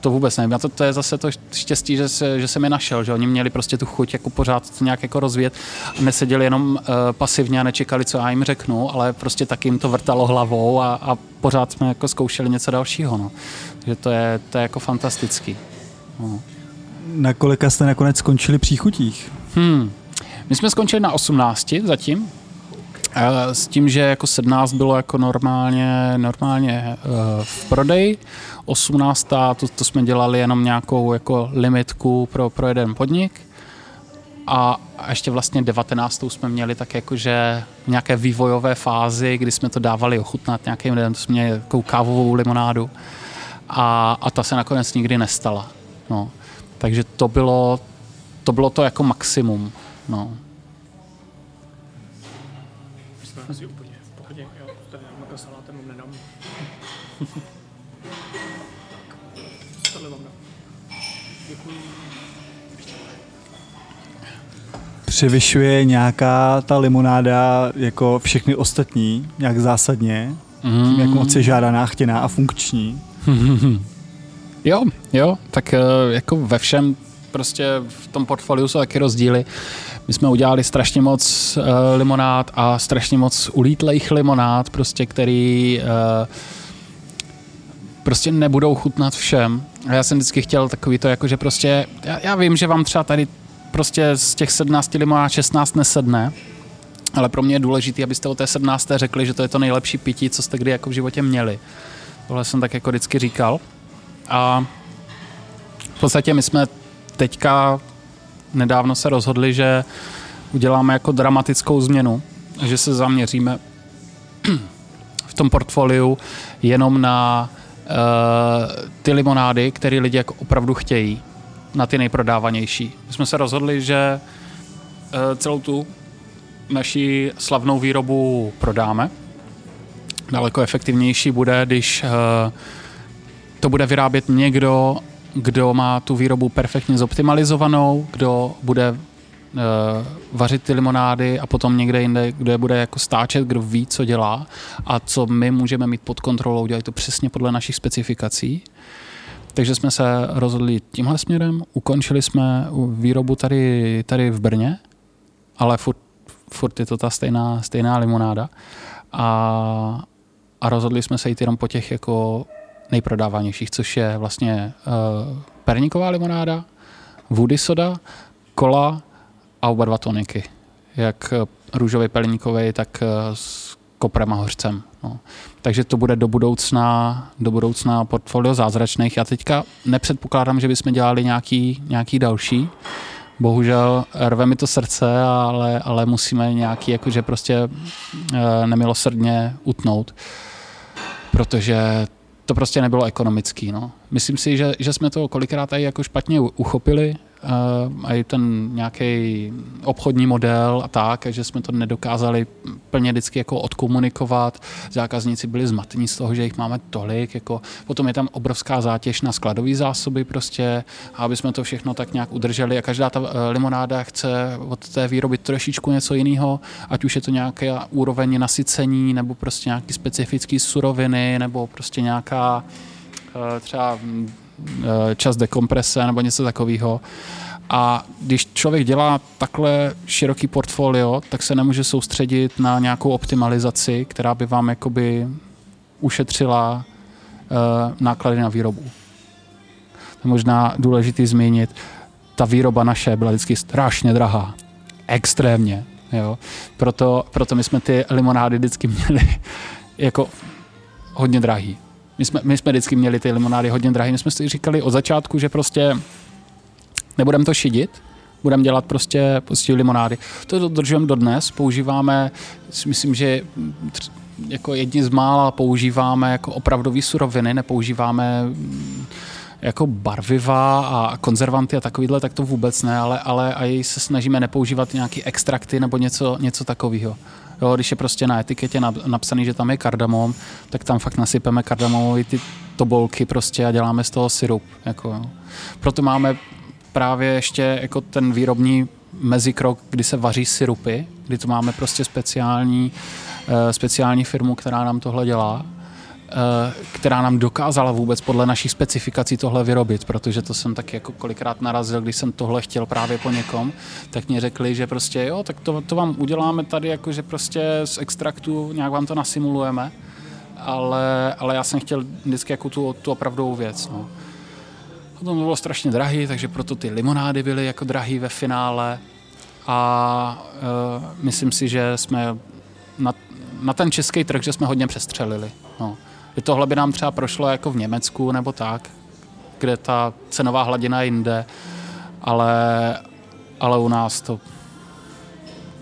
to vůbec nevím. A to, to je zase to štěstí, že, se, že jsem je našel, že oni měli prostě tu chuť jako pořád nějak jako rozvíjet a neseděli jenom uh, pasivně a nečekali, co já jim řeknu, ale prostě taky jim to vrtalo hlavou a, a pořád jsme jako zkoušeli něco dalšího. No. Takže to je, to je jako fantastický. No. Na kolika jste nakonec skončili příchutích? Hmm. My jsme skončili na 18 zatím, s tím, že jako 17 bylo jako normálně, normálně uh, v prodeji, 18. To, to jsme dělali jenom nějakou jako limitku pro, pro jeden podnik a, ještě vlastně 19. jsme měli tak jakože v nějaké vývojové fázi, kdy jsme to dávali ochutnat nějakým lidem, to jsme měli takovou kávovou limonádu a, a ta se nakonec nikdy nestala. No. Takže to bylo, to bylo to jako maximum. No. Převyšuje nějaká ta limonáda jako všechny ostatní, nějak zásadně? Mm. Tím, jak moc je žádaná, chtěná a funkční? jo, jo, tak eh, jako ve všem prostě v tom portfoliu jsou taky rozdíly. My jsme udělali strašně moc uh, limonád a strašně moc ulítlejch limonád, prostě, který uh, prostě nebudou chutnat všem. A já jsem vždycky chtěl takový to, jako že prostě, já, já vím, že vám třeba tady prostě z těch 17 limonád 16 nesedne, ale pro mě je důležité, abyste o té 17. řekli, že to je to nejlepší pití, co jste kdy jako v životě měli. Tohle jsem tak jako vždycky říkal. A v podstatě my jsme teďka nedávno se rozhodli, že uděláme jako dramatickou změnu, že se zaměříme v tom portfoliu jenom na uh, ty limonády, které lidi jako opravdu chtějí, na ty nejprodávanější. My jsme se rozhodli, že uh, celou tu naši slavnou výrobu prodáme. Daleko efektivnější bude, když uh, to bude vyrábět někdo, kdo má tu výrobu perfektně zoptimalizovanou, kdo bude vařit ty limonády a potom někde jinde, kdo je bude jako stáčet, kdo ví, co dělá a co my můžeme mít pod kontrolou, dělají to přesně podle našich specifikací. Takže jsme se rozhodli tímhle směrem, ukončili jsme výrobu tady, tady v Brně, ale furt, furt je to ta stejná, stejná limonáda. A, a rozhodli jsme se jít jenom po těch jako nejprodávanějších, což je vlastně uh, perníková limonáda, woody soda, kola a oba dva toniky. Jak uh, růžový perníkový, tak uh, koprem a hořcem. No. Takže to bude do budoucna, do budoucna portfolio zázračných. Já teďka nepředpokládám, že bychom dělali nějaký, nějaký další. Bohužel rve mi to srdce, ale, ale musíme nějaký jakože prostě e, nemilosrdně utnout, protože to prostě nebylo ekonomický. No. Myslím si, že, že jsme to kolikrát i jako špatně uchopili, a i ten nějaký obchodní model a tak, že jsme to nedokázali plně vždycky jako odkomunikovat. Zákazníci byli zmatení z toho, že jich máme tolik. Jako, potom je tam obrovská zátěž na skladové zásoby prostě, aby jsme to všechno tak nějak udrželi a každá ta eh, limonáda chce od té výroby trošičku něco jiného, ať už je to nějaká úroveň nasycení nebo prostě nějaký specifický suroviny nebo prostě nějaká eh, třeba Eh, čas dekomprese nebo něco takového. A když člověk dělá takhle široký portfolio, tak se nemůže soustředit na nějakou optimalizaci, která by vám jakoby ušetřila uh, náklady na výrobu. To je možná důležitý zmínit. Ta výroba naše byla vždycky strašně drahá. Extrémně. Jo? Proto, proto my jsme ty limonády vždycky měli jako hodně drahý. My jsme, my jsme vždycky měli ty limonády hodně drahé. My jsme si říkali od začátku, že prostě nebudeme to šidit, budeme dělat prostě, prostě limonády. To dodržujeme dodnes, používáme, myslím, že jako jedni z mála používáme jako opravdové suroviny, nepoužíváme mm, jako barviva a konzervanty a takovýhle, tak to vůbec ne, ale, ale i se snažíme nepoužívat nějaký extrakty nebo něco, něco takového. Jo, když je prostě na etiketě napsaný, že tam je kardamom, tak tam fakt nasypeme kardamomový ty tobolky prostě a děláme z toho syrup. Jako, jo. Proto máme právě ještě jako ten výrobní mezikrok, kdy se vaří syrupy, kdy to máme prostě speciální, uh, speciální firmu, která nám tohle dělá Eh, která nám dokázala vůbec podle našich specifikací tohle vyrobit, protože to jsem tak jako kolikrát narazil, když jsem tohle chtěl právě po někom, tak mě řekli, že prostě jo, tak to, to vám uděláme tady jako, že prostě z extraktu nějak vám to nasimulujeme, ale, ale já jsem chtěl vždycky jako tu, tu opravdovou věc. No. Potom to bylo strašně drahý, takže proto ty limonády byly jako drahý ve finále a uh, myslím si, že jsme na, na ten český trh, že jsme hodně přestřelili. No že tohle by nám třeba prošlo jako v Německu nebo tak, kde ta cenová hladina je jinde, ale, ale u nás to,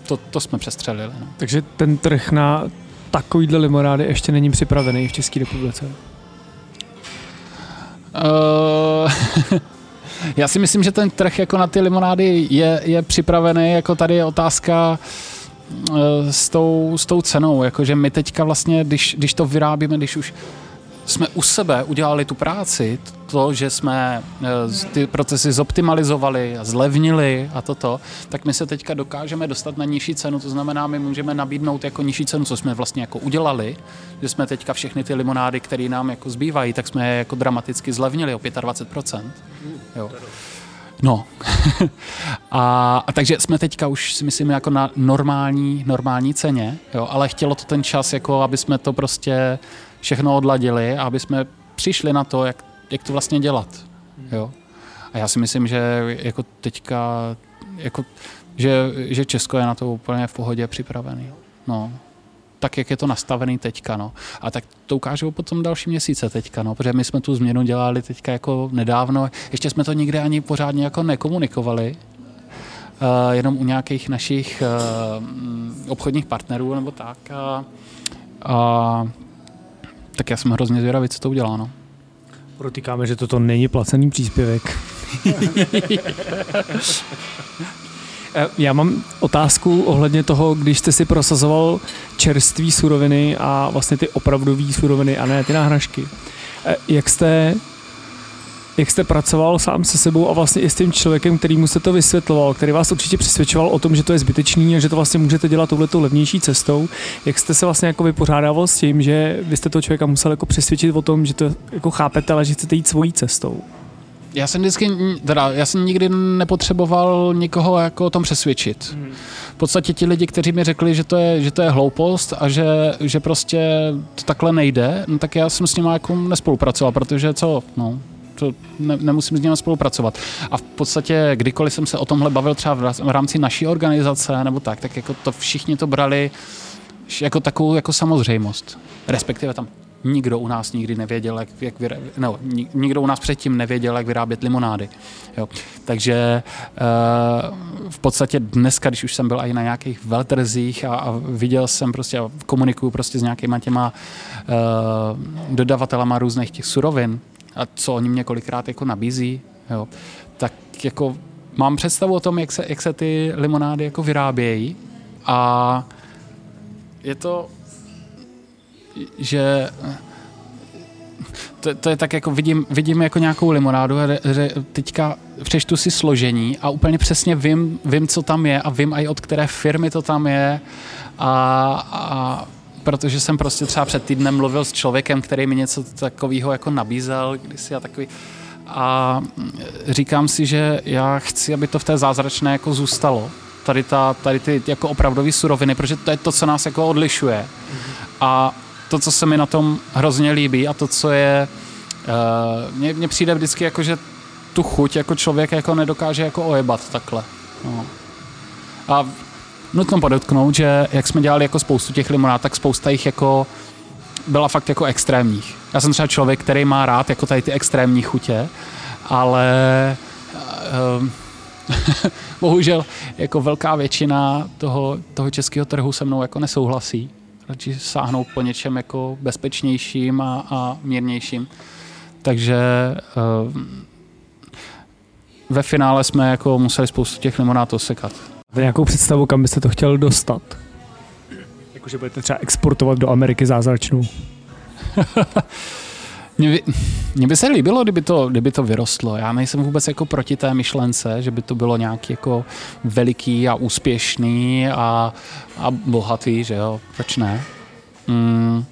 to, to jsme přestřelili. No. Takže ten trh na takovýhle limonády ještě není připravený v České republice? Uh, já si myslím, že ten trh jako na ty limonády je, je připravený, jako tady je otázka, Eh, s tou, s tou cenou, jakože my teďka vlastně, když, když to vyrábíme, když už jsme u sebe udělali tu práci, to, že jsme eh, ty procesy zoptimalizovali a zlevnili a toto, tak my se teďka dokážeme dostat na nižší cenu, to znamená, my můžeme nabídnout jako nižší cenu, co jsme vlastně jako udělali, že jsme teďka všechny ty limonády, které nám jako zbývají, tak jsme je jako dramaticky zlevnili o 25%. Jo. No. a, a takže jsme teďka už si myslím jako na normální, normální ceně, jo, ale chtělo to ten čas, jako aby jsme to prostě všechno odladili a aby jsme přišli na to, jak, jak to vlastně dělat. Jo. A já si myslím, že jako teďka, jako, že, že Česko je na to úplně v pohodě připravený. No tak, jak je to nastavený teďka. No. A tak to ukážou potom další měsíce teďka, no, protože my jsme tu změnu dělali teďka jako nedávno, ještě jsme to nikdy ani pořádně jako nekomunikovali, uh, jenom u nějakých našich uh, obchodních partnerů nebo tak. A, a tak já jsem hrozně zvědavý, co to udělá. No. Protýkáme, že toto není placený příspěvek. Eh, já mám otázku ohledně toho, když jste si prosazoval čerství suroviny a vlastně ty opravdové suroviny a ne ty náhražky. Eh, jak jste jak jste pracoval sám se sebou a vlastně i s tím člověkem, který mu se to vysvětloval, který vás určitě přesvědčoval o tom, že to je zbytečný a že to vlastně můžete dělat touhletou levnější cestou. Jak jste se vlastně jako vypořádával s tím, že vy jste toho člověka musel jako přesvědčit o tom, že to jako chápete, ale že chcete jít svojí cestou? Já jsem vždycky, teda, já jsem nikdy nepotřeboval nikoho jako o tom přesvědčit. V podstatě ti lidi, kteří mi řekli, že to je, že to je hloupost a že, že prostě to takhle nejde, no tak já jsem s nimi jako nespolupracoval, protože co, no, to ne, nemusím s nimi spolupracovat. A v podstatě, kdykoliv jsem se o tomhle bavil třeba v rámci naší organizace nebo tak, tak jako to všichni to brali, jako takovou jako samozřejmost. Respektive tam nikdo u nás nikdy nevěděl, jak, jak vyrá... no, nikdo u nás předtím nevěděl, jak vyrábět limonády. Jo. Takže uh, v podstatě dneska, když už jsem byl i na nějakých veltrzích a, a viděl jsem prostě a komunikuju prostě s nějakýma těma uh, dodavatelama různých těch surovin a co oni mě kolikrát jako nabízí, jo, tak jako mám představu o tom, jak se, jak se ty limonády jako vyrábějí a je to že to, to je tak jako vidím, vidím jako nějakou limonádu a že teďka přečtu si složení a úplně přesně vím, vím, co tam je a vím i od které firmy to tam je a, a protože jsem prostě třeba před týdnem mluvil s člověkem, který mi něco takového jako nabízel kdysi a takový a říkám si, že já chci, aby to v té zázračné jako zůstalo. Tady, ta, tady ty jako opravdové suroviny, protože to je to, co nás jako odlišuje. A to, co se mi na tom hrozně líbí a to, co je, uh, mně, mně přijde vždycky jako, že tu chuť jako člověk jako nedokáže jako ojebat takhle. No. A nutno podotknout, že jak jsme dělali jako spoustu těch limonád, tak spousta jich jako byla fakt jako extrémních. Já jsem třeba člověk, který má rád jako tady ty extrémní chutě, ale uh, bohužel jako velká většina toho, toho českého trhu se mnou jako nesouhlasí radši sáhnout po něčem jako bezpečnějším a, a mírnějším. Takže uh, ve finále jsme jako museli spoustu těch limonád osekat. Máte nějakou představu, kam byste to chtěl dostat? Jakože budete třeba exportovat do Ameriky zázračnou? Mně by, se líbilo, kdyby to, kdyby to vyrostlo. Já nejsem vůbec jako proti té myšlence, že by to bylo nějaký jako veliký a úspěšný a, a bohatý, že jo, proč ne? Mm,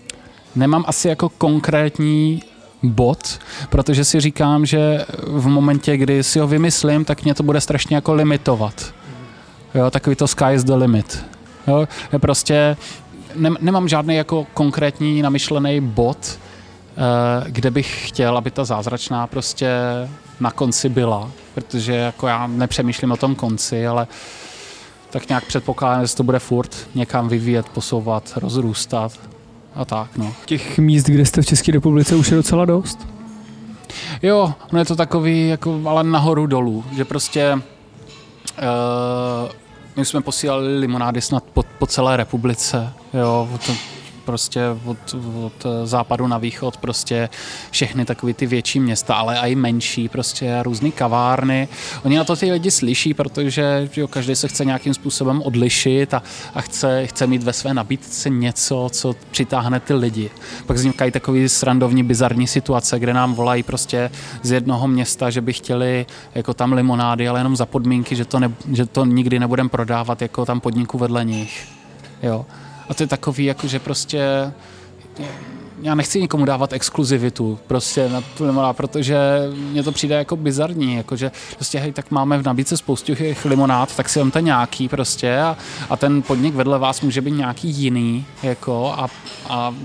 nemám asi jako konkrétní bod, protože si říkám, že v momentě, kdy si ho vymyslím, tak mě to bude strašně jako limitovat. Jo, takový to sky is the limit. Jo, prostě, nemám žádný jako konkrétní namyšlený bod, kde bych chtěl, aby ta zázračná prostě na konci byla, protože jako já nepřemýšlím o tom konci, ale tak nějak předpokládám, že to bude furt někam vyvíjet, posouvat, rozrůstat a tak, no. Těch míst, kde jste v České republice, už je docela dost? Jo, no je to takový, jako, ale nahoru dolů, že prostě uh, my jsme posílali limonády snad po, po celé republice, jo, to, prostě od, od západu na východ prostě všechny takové ty větší města, ale i menší, prostě různé kavárny. Oni na to ty lidi slyší, protože jo, každý se chce nějakým způsobem odlišit a, a chce, chce mít ve své nabídce něco, co přitáhne ty lidi. Pak vznikají takové srandovní, bizarní situace, kde nám volají prostě z jednoho města, že by chtěli jako tam limonády, ale jenom za podmínky, že to, ne, že to nikdy nebudeme prodávat jako tam podniku vedle nich. Jo. A to je takový, jako že prostě já nechci nikomu dávat exkluzivitu prostě na protože mně to přijde jako bizarní, jakože prostě hej, tak máme v nabídce spoustu těch limonád, tak si vemte nějaký prostě a, a ten podnik vedle vás může být nějaký jiný, jako a, a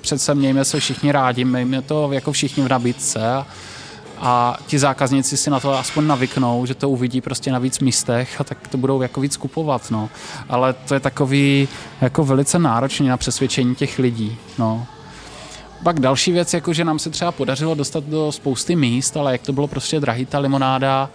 přece mějme se všichni rádi, mějme to jako všichni v nabídce a, a ti zákazníci si na to aspoň navyknou, že to uvidí prostě na víc místech a tak to budou jako víc kupovat, no. Ale to je takový jako velice náročný na přesvědčení těch lidí, no. Pak další věc, jako že nám se třeba podařilo dostat do spousty míst, ale jak to bylo prostě drahý ta limonáda,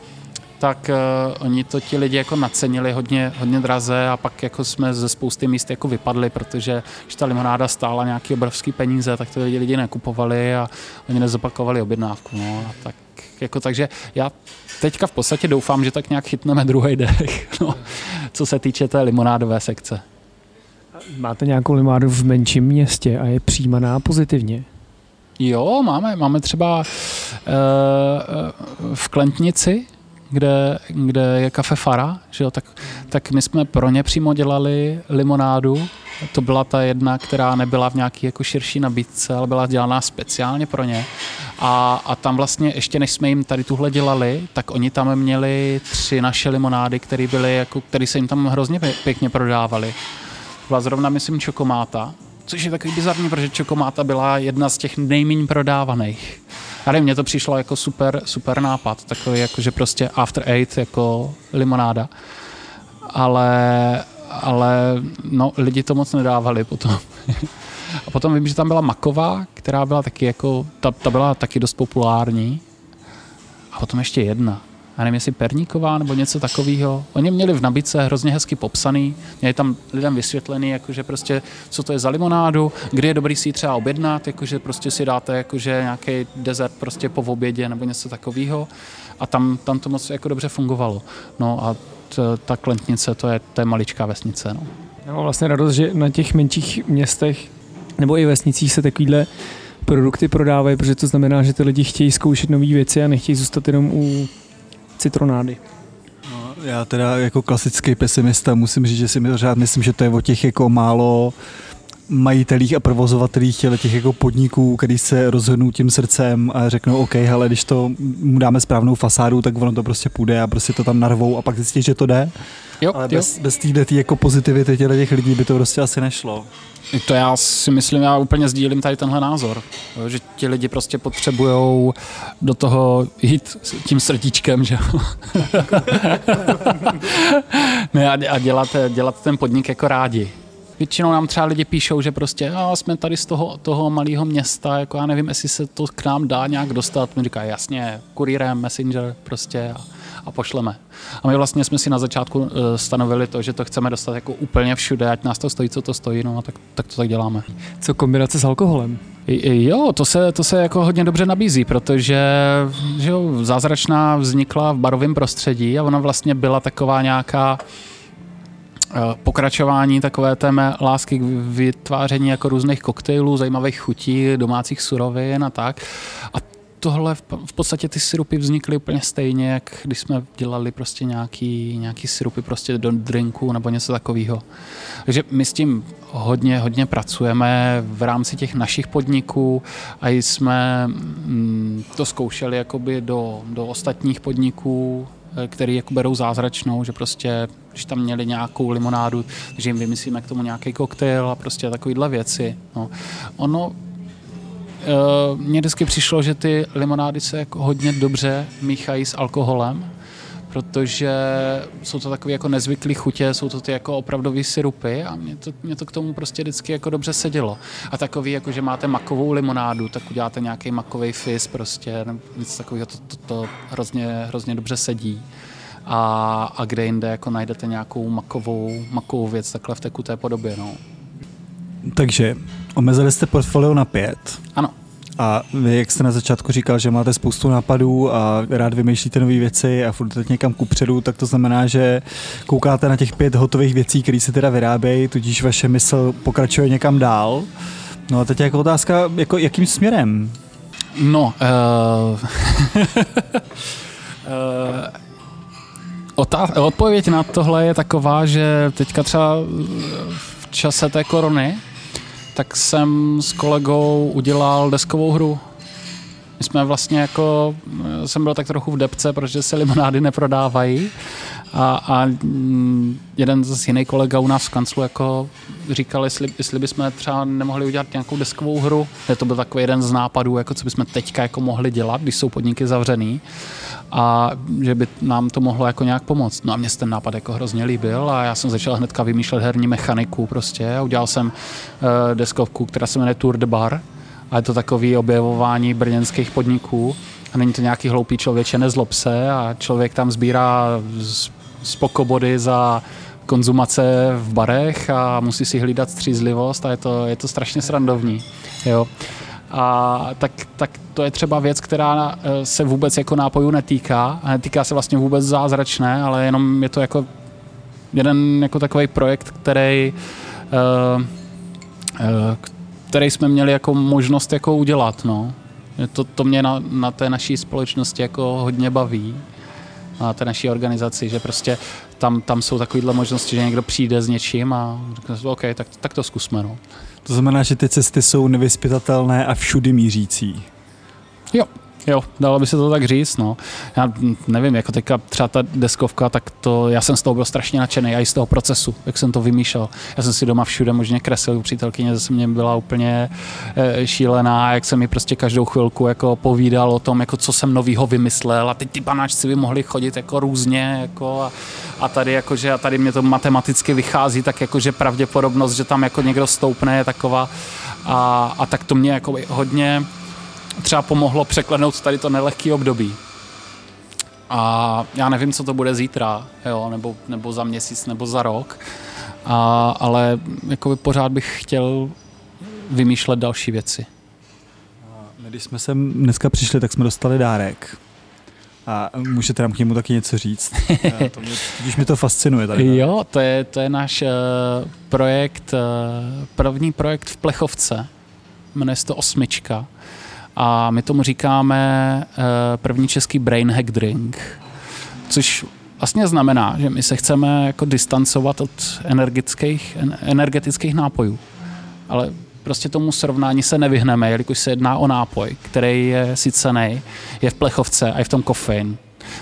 tak uh, oni to ti lidi jako nacenili hodně, hodně draze a pak jako jsme ze spousty míst jako vypadli, protože když ta limonáda stála nějaký obrovský peníze, tak to lidi, lidi nekupovali a oni nezopakovali objednávku. No, a tak, jako, takže já teďka v podstatě doufám, že tak nějak chytneme druhý dech, no, co se týče té limonádové sekce. Máte nějakou limonádu v menším městě a je přijímaná pozitivně? Jo, máme, máme třeba uh, v Klentnici, kde, kde je kafe Fara, že jo, tak, tak my jsme pro ně přímo dělali limonádu. To byla ta jedna, která nebyla v nějaký jako širší nabídce, ale byla dělaná speciálně pro ně. A, a tam vlastně ještě než jsme jim tady tuhle dělali, tak oni tam měli tři naše limonády, které byly jako, které se jim tam hrozně pěkně prodávaly. Byla zrovna, myslím, čokomáta, což je takový bizarní, protože čokomáta byla jedna z těch nejméně prodávaných. Nevím, mně to přišlo jako super, super nápad, takový jako, že prostě after eight jako limonáda. Ale, ale no, lidi to moc nedávali potom. a potom vím, že tam byla Maková, která byla taky jako, ta, ta byla taky dost populární. A potom ještě jedna já nevím, jestli Perníková nebo něco takového. Oni měli v nabídce hrozně hezky popsaný, měli tam lidem vysvětlený, jakože prostě, co to je za limonádu, kdy je dobrý si ji třeba objednat, jakože prostě si dáte jakože nějaký dezert prostě po obědě nebo něco takového. A tam, tam to moc jako dobře fungovalo. No a t, ta Klentnice, to je, to je maličká vesnice. No. Já mám vlastně radost, že na těch menších městech nebo i vesnicích se takovýhle produkty prodávají, protože to znamená, že ty lidi chtějí zkoušet nové věci a nechtějí zůstat jenom u citronády. No, já teda jako klasický pesimista musím říct, že si pořád myslím, že to je o těch jako málo majitelích a provozovatelích těch jako podniků, který se rozhodnou tím srdcem a řeknou, OK, ale když to mu dáme správnou fasádu, tak ono to prostě půjde a prostě to tam narvou a pak zjistí, že to jde. Jo, ale jo. bez, bez téhle tý jako pozitivity těch lidí by to prostě asi nešlo. To já si myslím, já úplně sdílím tady tenhle názor, že ti lidi prostě potřebují do toho jít tím srdíčkem, že ne, a dělat, dělat ten podnik jako rádi. Většinou nám třeba lidi píšou, že prostě a jsme tady z toho, toho malého města, jako já nevím, jestli se to k nám dá nějak dostat. Mi říká, jasně, kurýrem, messenger prostě a, a pošleme. A my vlastně jsme si na začátku uh, stanovili to, že to chceme dostat jako úplně všude, ať nás to stojí, co to stojí, no a tak, tak to tak děláme. Co kombinace s alkoholem? Jo, to se, to se jako hodně dobře nabízí, protože že jo, zázračná vznikla v barovém prostředí a ona vlastně byla taková nějaká Eh, pokračování takové té mé lásky k vytváření jako různých koktejlů, zajímavých chutí, domácích surovin a tak. A tohle v podstatě ty syrupy vznikly úplně stejně, jak když jsme dělali prostě nějaký, nějaký syrupy prostě do drinku nebo něco takového. Takže my s tím hodně, hodně pracujeme v rámci těch našich podniků a jsme mm, to zkoušeli jakoby do, do ostatních podniků, Eh, který jako berou zázračnou, že prostě, když tam měli nějakou limonádu, že jim vymyslíme k tomu nějaký koktejl a prostě takovýhle věci. No. Ono Uh, mně vždycky přišlo, že ty limonády se jako hodně dobře míchají s alkoholem, protože jsou to takové jako nezvyklé chutě, jsou to ty jako opravdové syrupy a mě to, mě to k tomu prostě vždycky jako dobře sedělo. A takový, jako že máte makovou limonádu, tak uděláte nějaký makový fizz prostě, nebo něco takového, to, to, to hrozně, hrozně dobře sedí. A, a kde jinde jako najdete nějakou makovou, makovou věc takhle v tekuté podobě. No. Takže omezili jste portfolio na pět. Ano. A vy, jak jste na začátku říkal, že máte spoustu nápadů a rád vymýšlíte nové věci a furt jdete někam kupředu, tak to znamená, že koukáte na těch pět hotových věcí, které se teda vyrábějí, tudíž vaše mysl pokračuje někam dál. No a teď jako otázka, jako jakým směrem? No, uh, uh, odpověď na tohle je taková, že teďka třeba v čase té korony, tak jsem s kolegou udělal deskovou hru. My jsme vlastně jako, jsem byl tak trochu v depce, protože se limonády neprodávají a, a mm, jeden z jiných kolega u nás v kanclu jako říkal, jestli, jestli bychom třeba nemohli udělat nějakou deskovou hru. To byl takový jeden z nápadů, jako co bychom teďka jako mohli dělat, když jsou podniky zavřený a že by nám to mohlo jako nějak pomoct. No a mě ten nápad jako hrozně líbil a já jsem začal hnedka vymýšlet herní mechaniku prostě a udělal jsem uh, deskovku, která se jmenuje Tour de Bar a je to takový objevování brněnských podniků a není to nějaký hloupý člověče, nezlob se a člověk tam sbírá spokobody za konzumace v barech a musí si hlídat střízlivost a je to, je to strašně srandovní. Jo. A tak, tak to je třeba věc, která eh, se vůbec jako nápojů netýká. A netýká se vlastně vůbec zázračné, ale jenom je to jako jeden jako takový projekt, který, uh, který jsme měli jako možnost jako udělat. No. To, to mě na, na té naší společnosti jako hodně baví na té naší organizaci, že prostě tam, tam jsou takovéhle možnosti, že někdo přijde s něčím a řekne, OK, tak, tak to zkusme. No. To znamená, že ty cesty jsou nevyspytatelné a všudy mířící. Jo, Jo, dalo by se to tak říct, no. Já nevím, jako teďka třeba ta deskovka, tak to, já jsem z toho byl strašně nadšený, a i z toho procesu, jak jsem to vymýšlel. Já jsem si doma všude možně kreslil, přítelkyně zase mě byla úplně e, šílená, jak jsem mi prostě každou chvilku jako povídal o tom, jako co jsem novýho vymyslel a teď ty panáčci by mohli chodit jako různě, jako a, a tady jakože, a tady mě to matematicky vychází, tak jakože pravděpodobnost, že tam jako někdo stoupne je taková a, a tak to mě jako hodně třeba pomohlo překlenout tady to nelehký období. A já nevím, co to bude zítra, jo, nebo, nebo za měsíc, nebo za rok, a, ale jako pořád bych chtěl vymýšlet další věci. Když jsme sem dneska přišli, tak jsme dostali dárek. A můžete nám k němu taky něco říct? to mě, když mi to fascinuje. Tady, jo, to je, to je náš uh, projekt, uh, první projekt v Plechovce. Jmenuje se to Osmička. A my tomu říkáme uh, první český brain hack drink. Což vlastně znamená, že my se chceme jako distancovat od energetických, energetických nápojů. Ale prostě tomu srovnání se nevyhneme, jelikož se jedná o nápoj, který je sycený, je v plechovce a je v tom kofein.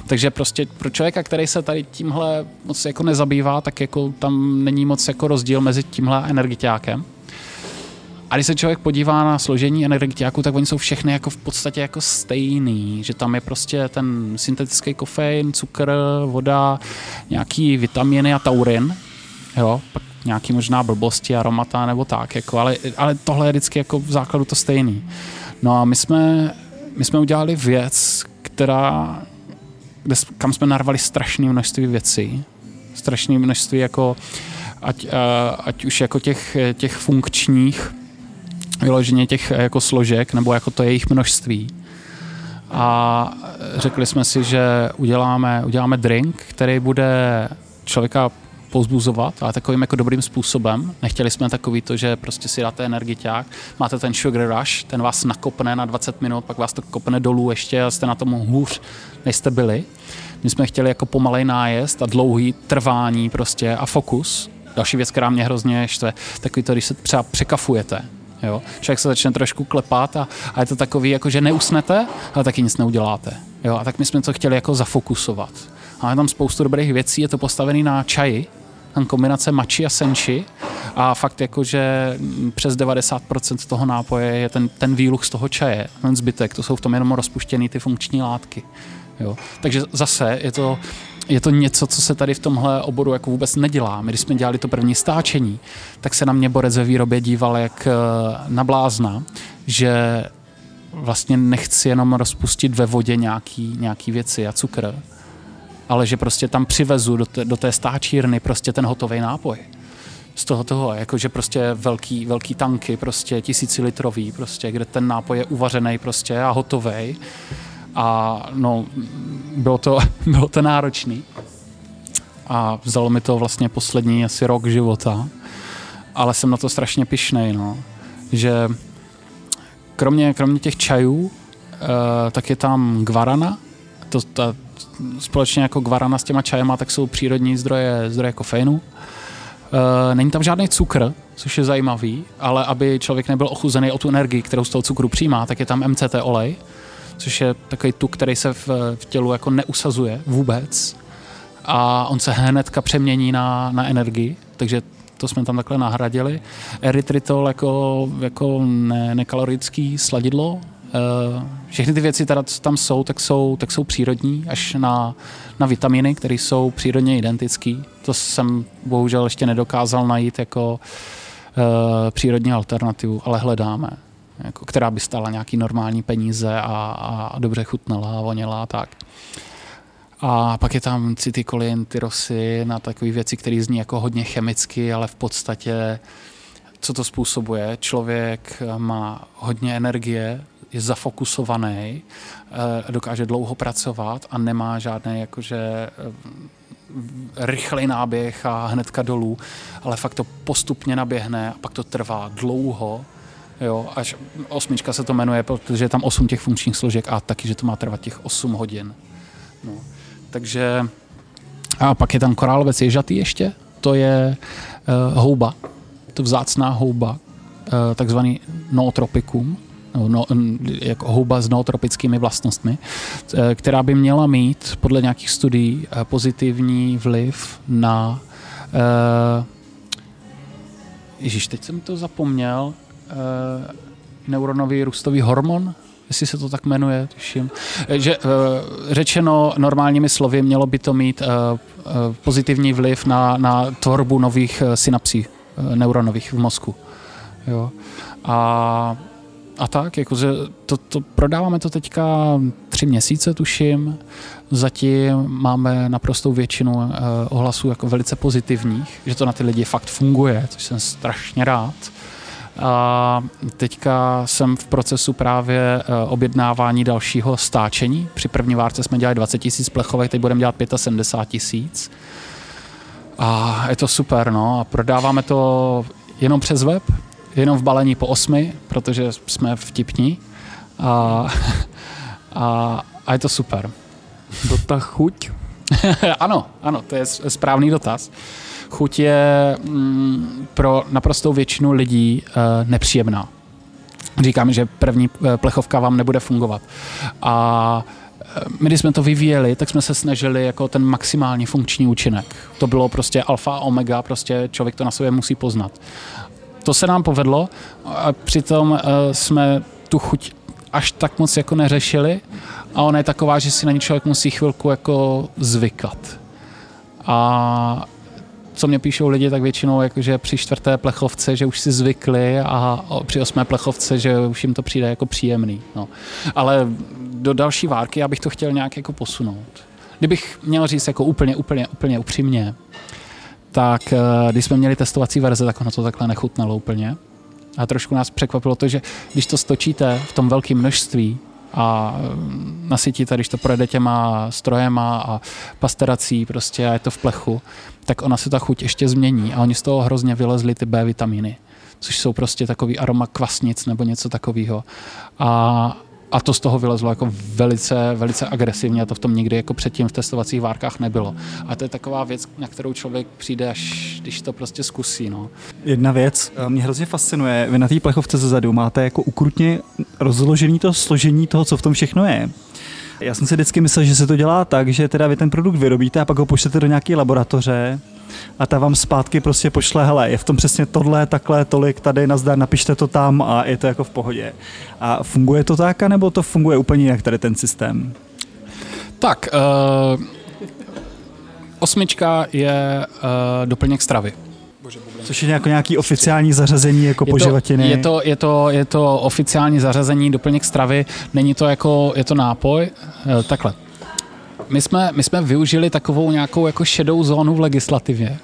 Takže prostě pro člověka, který se tady tímhle moc jako nezabývá, tak jako tam není moc jako rozdíl mezi tímhle energiťákem. A když se člověk podívá na složení energiťáků, tak oni jsou všechny jako v podstatě jako stejný, že tam je prostě ten syntetický kofein, cukr, voda, nějaký vitaminy a taurin, jo, pak nějaký možná blbosti, aromata nebo tak, jako, ale, ale tohle je vždycky jako v základu to stejný. No a my jsme, my jsme udělali věc, která, kde, kam jsme narvali strašné množství věcí, strašné množství jako ať, uh, ať už jako těch, těch funkčních, vyloženě těch jako složek, nebo jako to jejich množství. A řekli jsme si, že uděláme, uděláme drink, který bude člověka pozbuzovat, ale takovým jako dobrým způsobem. Nechtěli jsme takový to, že prostě si dáte energiťák, máte ten sugar rush, ten vás nakopne na 20 minut, pak vás to kopne dolů ještě a jste na tom hůř, než jste byli. My jsme chtěli jako pomalej nájezd a dlouhý trvání prostě a fokus. Další věc, která mě hrozně štve, takový to, když se třeba překafujete, Jo? Člověk se začne trošku klepat a, a je to takový, jako že neusnete, ale taky nic neuděláte. Jo? A tak my jsme to chtěli jako zafokusovat. Máme tam spoustu dobrých věcí, je to postavený na čaji, tam kombinace mači a senči a fakt jako, že přes 90% toho nápoje je ten, ten výluch z toho čaje, ten zbytek, to jsou v tom jenom rozpuštěné ty funkční látky. Jo. Takže zase je to, je to něco, co se tady v tomhle oboru jako vůbec nedělá. My, když jsme dělali to první stáčení, tak se na mě borec ve výrobě díval jak eh, na blázna, že vlastně nechci jenom rozpustit ve vodě nějaký, nějaký věci a cukr, ale že prostě tam přivezu do té, do té stáčírny prostě ten hotový nápoj. Z toho toho, jakože prostě velký, velký tanky, prostě tisícilitrový, prostě, kde ten nápoj je uvařený prostě a hotový. A no, bylo to, bylo to náročný. A vzalo mi to vlastně poslední asi rok života. Ale jsem na to strašně pišnej, no. Že kromě, kromě těch čajů, uh, tak je tam guarana, to, ta, společně jako guarana s těma čajema, tak jsou přírodní zdroje, zdroje kofeinu. Uh, není tam žádný cukr, což je zajímavý, ale aby člověk nebyl ochuzený o tu energii, kterou z toho cukru přijímá, tak je tam MCT olej, což je takový tuk, který se v, v tělu jako neusazuje vůbec a on se hnedka přemění na, na energii, takže to jsme tam takhle nahradili. Erytritol jako, jako ne, nekalorický sladidlo, Eh, všechny ty věci, které tam jsou, tak jsou, tak jsou přírodní, až na, na vitaminy, které jsou přírodně identické. To jsem bohužel ještě nedokázal najít jako uh, přírodní alternativu, ale hledáme, jako, která by stala nějaký normální peníze a, a dobře chutnala a voněla a tak. A pak je tam cytikolin, tyrosin a takové věci, které zní jako hodně chemicky, ale v podstatě co to způsobuje? Člověk má hodně energie, je zafokusovaný, eh, dokáže dlouho pracovat a nemá žádný jakože eh, rychlej náběh a hnedka dolů, ale fakt to postupně naběhne a pak to trvá dlouho, jo, až osmička se to jmenuje, protože je tam osm těch funkčních složek a taky, že to má trvat těch osm hodin. No. Takže a pak je tam korálovec ježatý ještě, to je uh, houba, to vzácná houba, uh, takzvaný nootropikum, no, jako houba s nootropickými vlastnostmi, která by měla mít podle nějakých studií pozitivní vliv na uh, Ježíš, teď jsem to zapomněl, neuronový růstový hormon, jestli se to tak jmenuje, tuším. Že, uh, řečeno normálními slovy, mělo by to mít pozitivní vliv na, na tvorbu nových synapsí neuronových v mozku. Jo. A, a tak, jakože to, to, prodáváme to teďka tři měsíce, tuším. Zatím máme naprostou většinu ohlasů jako velice pozitivních, že to na ty lidi fakt funguje, což jsem strašně rád. A teďka jsem v procesu právě eh, objednávání dalšího stáčení. Při první várce jsme dělali 20 tisíc plechovek, teď budeme dělat 75 tisíc. A je to super, no. A prodáváme to jenom přes web, jenom v balení po osmi, protože jsme vtipní. A, a, a je to super. Dotaz chuť? ano, ano, to je správný dotaz. Chuť je mm, pro naprostou většinu lidí uh, nepříjemná. Říkáme, že první eh, plechovka vám nebude fungovat. A eh, my, když jsme to vyvíjeli, tak jsme se snažili jako ten maximální funkční účinek. To bylo prostě alfa omega, prostě člověk to na sobě musí poznat. To se nám povedlo a přitom jsme tu chuť až tak moc jako neřešili a ona je taková, že si na ní člověk musí chvilku jako zvykat. A co mě píšou lidi, tak většinou jakože při čtvrté plechovce, že už si zvykli a při osmé plechovce, že už jim to přijde jako příjemný. No. Ale do další várky já bych to chtěl nějak jako posunout. Kdybych měl říct jako úplně, úplně, úplně upřímně, tak eh, když jsme měli testovací verze, tak ono to takhle nechutnalo úplně. A trošku nás překvapilo to, že když to stočíte v tom velkém množství, a mm, nasytíte, když to projede těma strojema a pasterací prostě a je to v plechu, tak ona se ta chuť ještě změní a oni z toho hrozně vylezli ty B vitamíny, což jsou prostě takový aroma kvasnic nebo něco takového. A, a to z toho vylezlo jako velice, velice agresivně a to v tom nikdy jako předtím v testovacích várkách nebylo. A to je taková věc, na kterou člověk přijde, až když to prostě zkusí. No. Jedna věc, eh, mě hrozně fascinuje, vy na té plechovce zezadu máte jako ukrutně rozložený to složení toho, co v tom všechno je. Já jsem si vždycky myslel, že se to dělá tak, že teda vy ten produkt vyrobíte a pak ho pošlete do nějaké laboratoře a ta vám zpátky prostě pošle, hele, je v tom přesně tohle, takhle, tolik, tady, nazdar, napište to tam a je to jako v pohodě. A funguje to tak, nebo to funguje úplně jinak tady ten systém? Tak, uh, osmička je uh, doplněk stravy. Což je jako nějaký oficiální zařazení jako je poživatiny? To, je, to, je, to, je to oficiální zařazení, doplněk stravy, není to jako, je to nápoj, uh, takhle my jsme, my jsme využili takovou nějakou jako šedou zónu v legislativě,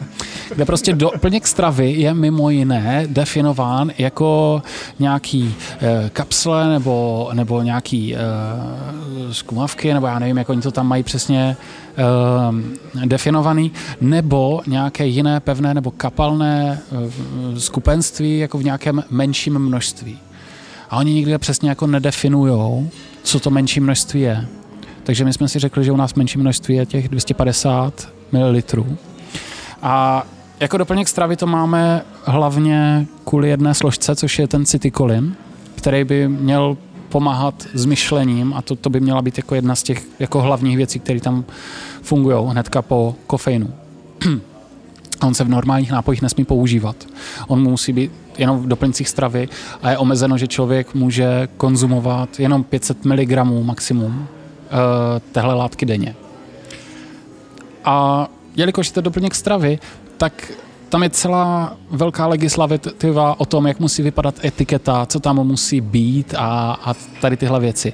kde prostě doplněk stravy je mimo jiné definován jako nějaký e, kapsle nebo, nebo nějaký e, zkumavky, nebo já nevím, jak oni to tam mají přesně e, definovaný, nebo nějaké jiné pevné nebo kapalné e, skupenství jako v nějakém menším množství. A oni nikdy přesně jako nedefinují, co to menší množství je. Takže my jsme si řekli, že u nás menší množství je těch 250 ml. A jako doplněk stravy to máme hlavně kvůli jedné složce, což je ten cytikolin, který by měl pomáhat s myšlením a to, to by měla být jako jedna z těch jako hlavních věcí, které tam fungují hnedka po kofeinu. On se v normálních nápojích nesmí používat. On musí být jenom v doplňcích stravy a je omezeno, že člověk může konzumovat jenom 500 mg maximum téhle látky denně. A jelikož je to doplněk stravy, tak tam je celá velká legislativa o tom, jak musí vypadat etiketa, co tam musí být a, a tady tyhle věci.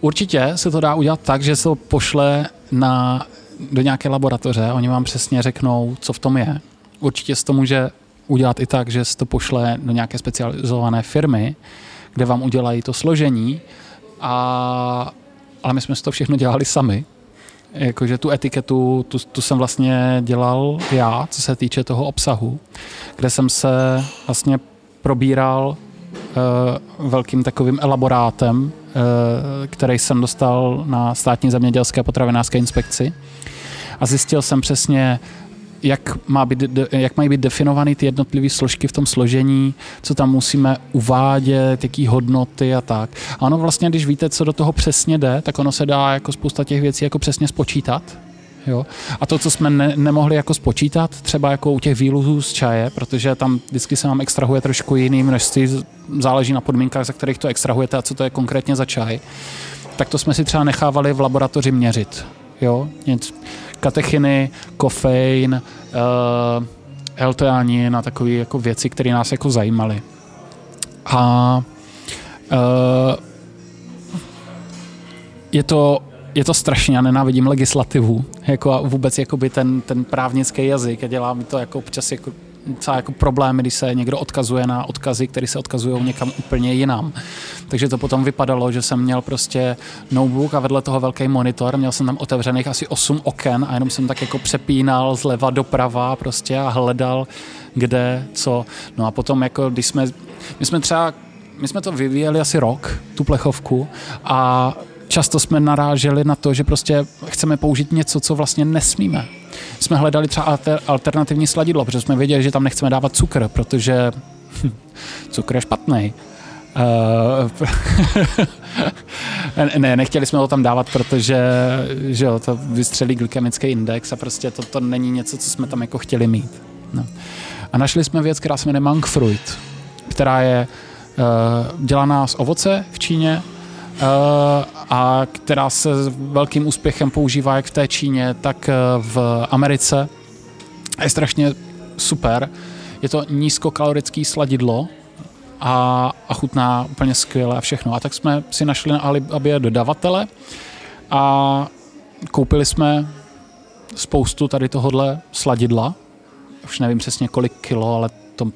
Určitě se to dá udělat tak, že se to pošle na, do nějaké laboratoře, oni vám přesně řeknou, co v tom je. Určitě se to může udělat i tak, že se to pošle do nějaké specializované firmy, kde vám udělají to složení a ale my jsme si to všechno dělali sami. Jakože tu etiketu, tu, tu jsem vlastně dělal já, co se týče toho obsahu, kde jsem se vlastně probíral uh, velkým takovým elaborátem, uh, který jsem dostal na státní zemědělské potravinářské inspekci. A zjistil jsem přesně, jak, má být, jak mají být definovaný ty jednotlivé složky v tom složení, co tam musíme uvádět, jaký hodnoty a tak. A ono vlastně, když víte, co do toho přesně jde, tak ono se dá jako spousta těch věcí jako přesně spočítat. Jo? A to, co jsme ne, nemohli jako spočítat, třeba jako u těch výluzů z čaje, protože tam vždycky se nám extrahuje trošku jiný množství, záleží na podmínkách, za kterých to extrahujete a co to je konkrétně za čaj, tak to jsme si třeba nechávali v laboratoři měřit. Jo? Katechiny, kofein, uh, L-teanin a takové jako věci, které nás jako zajímaly. A uh, je to je to strašně, já nenávidím legislativu, jako a vůbec jakoby ten, ten právnický jazyk a dělá mi to jako občas jako docela jako problémy, když se někdo odkazuje na odkazy, které se odkazují někam úplně jinam. Takže to potom vypadalo, že jsem měl prostě notebook a vedle toho velký monitor, měl jsem tam otevřených asi 8 oken a jenom jsem tak jako přepínal zleva doprava prostě a hledal, kde, co. No a potom jako, když jsme, my jsme třeba, my jsme to vyvíjeli asi rok, tu plechovku a často jsme naráželi na to, že prostě chceme použít něco, co vlastně nesmíme. Jsme hledali třeba alternativní sladidlo, protože jsme věděli, že tam nechceme dávat cukr, protože cukr je špatný. Uh, ne, nechtěli jsme ho tam dávat, protože že jo, to vystřelí glykemický index a prostě to, to není něco, co jsme tam jako chtěli mít. No. A našli jsme věc, která se jmenuje Monk Fruit, která je uh, dělaná z ovoce v Číně, Eh, a která se velkým úspěchem používá jak v té Číně, tak eh, v Americe. Je strašně super. Je to nízkokalorický sladidlo a, a chutná úplně skvěle a všechno. A tak jsme si našli na Alibabě dodavatele a koupili jsme spoustu tady tohohle sladidla. Už nevím přesně kolik kilo, ale to,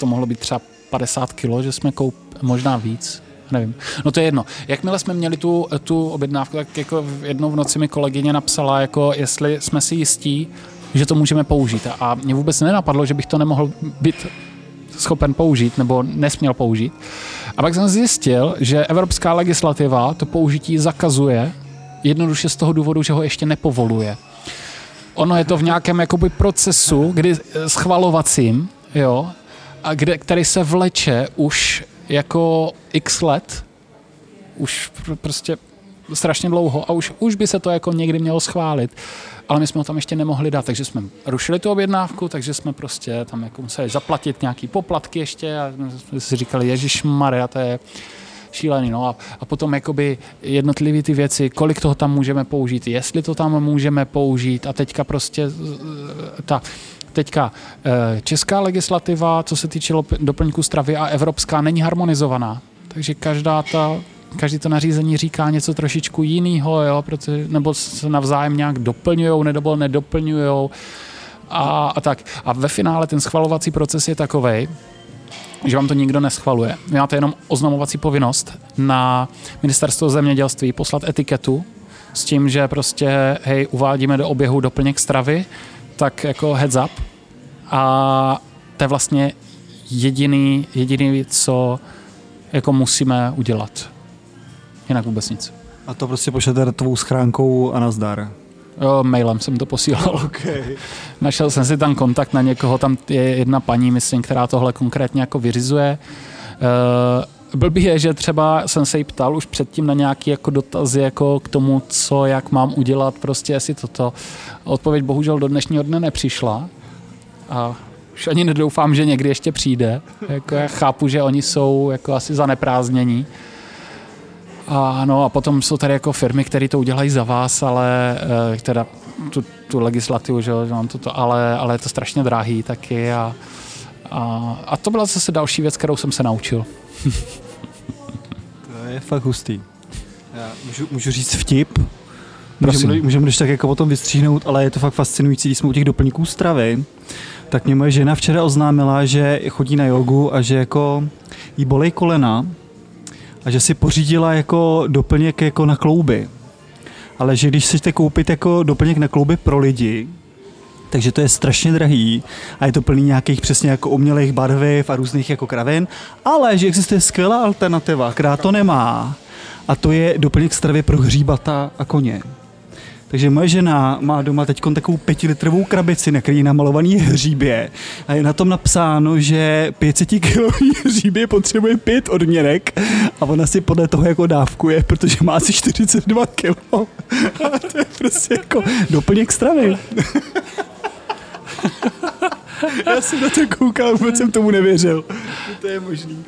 to mohlo být třeba 50 kilo, že jsme koup, možná víc, nevím. No to je jedno. Jakmile jsme měli tu, tu objednávku, tak jako jednou v noci mi kolegyně napsala, jako jestli jsme si jistí, že to můžeme použít. A mě vůbec nenapadlo, že bych to nemohl být schopen použít nebo nesměl použít. A pak jsem zjistil, že evropská legislativa to použití zakazuje jednoduše z toho důvodu, že ho ještě nepovoluje. Ono je to v nějakém jakoby procesu, kdy schvalovacím, jo, a kde, který se vleče už jako x let, už prostě strašně dlouho a už, už by se to jako někdy mělo schválit. Ale my jsme ho tam ještě nemohli dát, takže jsme rušili tu objednávku, takže jsme prostě tam jako museli zaplatit nějaký poplatky ještě a jsme si říkali, Ježíš Maria, to je šílený. No a, a potom jakoby jednotlivé ty věci, kolik toho tam můžeme použít, jestli to tam můžeme použít a teďka prostě ta Teďka eh, česká legislativa, co se týče doplňku stravy a evropská, není harmonizovaná. Takže každá ta každý to nařízení říká něco trošičku jiného, jo, nebo se navzájem nějak doplňují, nebo nedoplňují a, a tak. A ve finále ten schvalovací proces je takový, že vám to nikdo neschvaluje. Vy máte jenom oznamovací povinnost na ministerstvo zemědělství poslat etiketu s tím, že prostě, hej, uvádíme do oběhu doplněk stravy, tak jako heads up. A to je vlastně jediný, jediný co jako musíme udělat. Jinak vůbec nic. A to prostě pošlete tvou schránkou a nazdar. Jo, mailem jsem to posílal. Okay. Našel jsem si tam kontakt na někoho, tam je jedna paní, myslím, která tohle konkrétně jako vyřizuje. Uh, blbý je, že třeba jsem se jí ptal už předtím na nějaký jako dotazy jako k tomu, co, jak mám udělat, prostě jestli toto. Odpověď bohužel do dnešního dne nepřišla a už ani nedoufám, že někdy ještě přijde. Jako já chápu, že oni jsou jako asi zaneprázdnění. A, no, a potom jsou tady jako firmy, které to udělají za vás, ale e, teda tu, tu legislativu, že, že mám toto, ale, ale je to strašně drahý taky a, a, a to byla zase další věc, kterou jsem se naučil. je fakt hustý. Já můžu, můžu říct vtip? Můžeme, když tak jako potom vystříhnout, ale je to fakt fascinující, když jsme u těch doplňků stravy, tak mě moje žena včera oznámila, že chodí na jogu a že jako jí bolej kolena a že si pořídila jako doplněk jako na klouby. Ale že když chcete koupit jako doplněk na klouby pro lidi, takže to je strašně drahý a je to plný nějakých přesně jako umělých barviv a různých jako kravin, ale že existuje skvělá alternativa, která to nemá a to je doplněk stravy pro hříbata a koně. Takže moje žena má doma teď takovou pětilitrovou krabici, na který je namalovaný hříbě a je na tom napsáno, že 500 kilový hříbě potřebuje pět odměnek a ona si podle toho jako dávkuje, protože má asi 42 kg. A to je prostě jako doplněk stravy. Já jsem na to koukal, vůbec jsem tomu nevěřil. To je možný.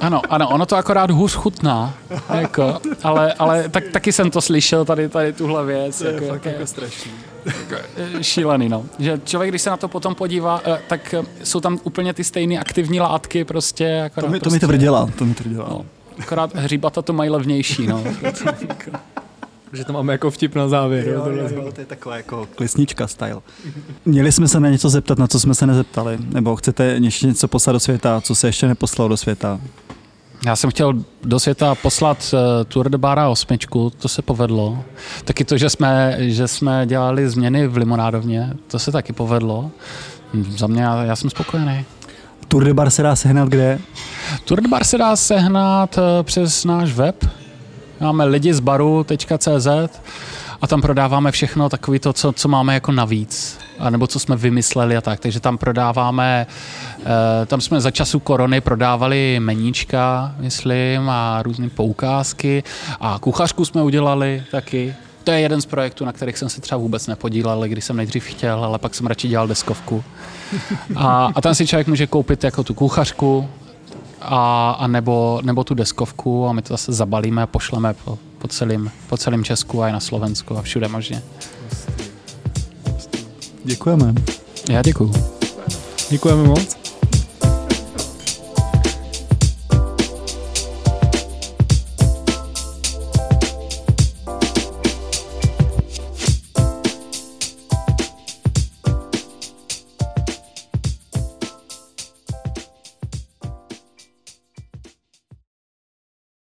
Ano, ano, ono to akorát hůř chutná, jako, ale, ale tak, taky jsem to slyšel, tady, tady tuhle věc. To je jako, fakt jako strašný. Jako, eh, šílený, no. Že člověk, když se na to potom podívá, eh, tak eh, jsou tam úplně ty stejné aktivní látky prostě. Akorát to mi, to prostě, mi tvrdila, to mi tvrdila. No, akorát hříbata to mají levnější, no. že to máme jako vtip na závěr. Jo, jo, jo, to je taková jako klisnička style. Měli jsme se na něco zeptat, na co jsme se nezeptali? Nebo chcete ještě něco poslat do světa, co se ještě neposlalo do světa? Já jsem chtěl do světa poslat uh, Tour de Bara osmičku, to se povedlo. Taky to, že jsme, že jsme dělali změny v limonádovně, to se taky povedlo. Za mě, já, já jsem spokojený. Tour de Bar se dá sehnat kde? Tour de Bar se dá sehnat uh, přes náš web. Máme lidi z baru.cz a tam prodáváme všechno takové to, co, co máme jako navíc, a nebo co jsme vymysleli a tak. Takže tam prodáváme, e, tam jsme za času korony prodávali meníčka, myslím, a různé poukázky a kuchařku jsme udělali taky. To je jeden z projektů, na kterých jsem se třeba vůbec nepodílel, když jsem nejdřív chtěl, ale pak jsem radši dělal deskovku. A, a tam si člověk může koupit jako tu kuchařku, a, a nebo, nebo tu deskovku a my to zase zabalíme a pošleme po, po, celém, po celém Česku a i na Slovensku a všude možně. Děkujeme. Já děkuju. Děkujeme moc.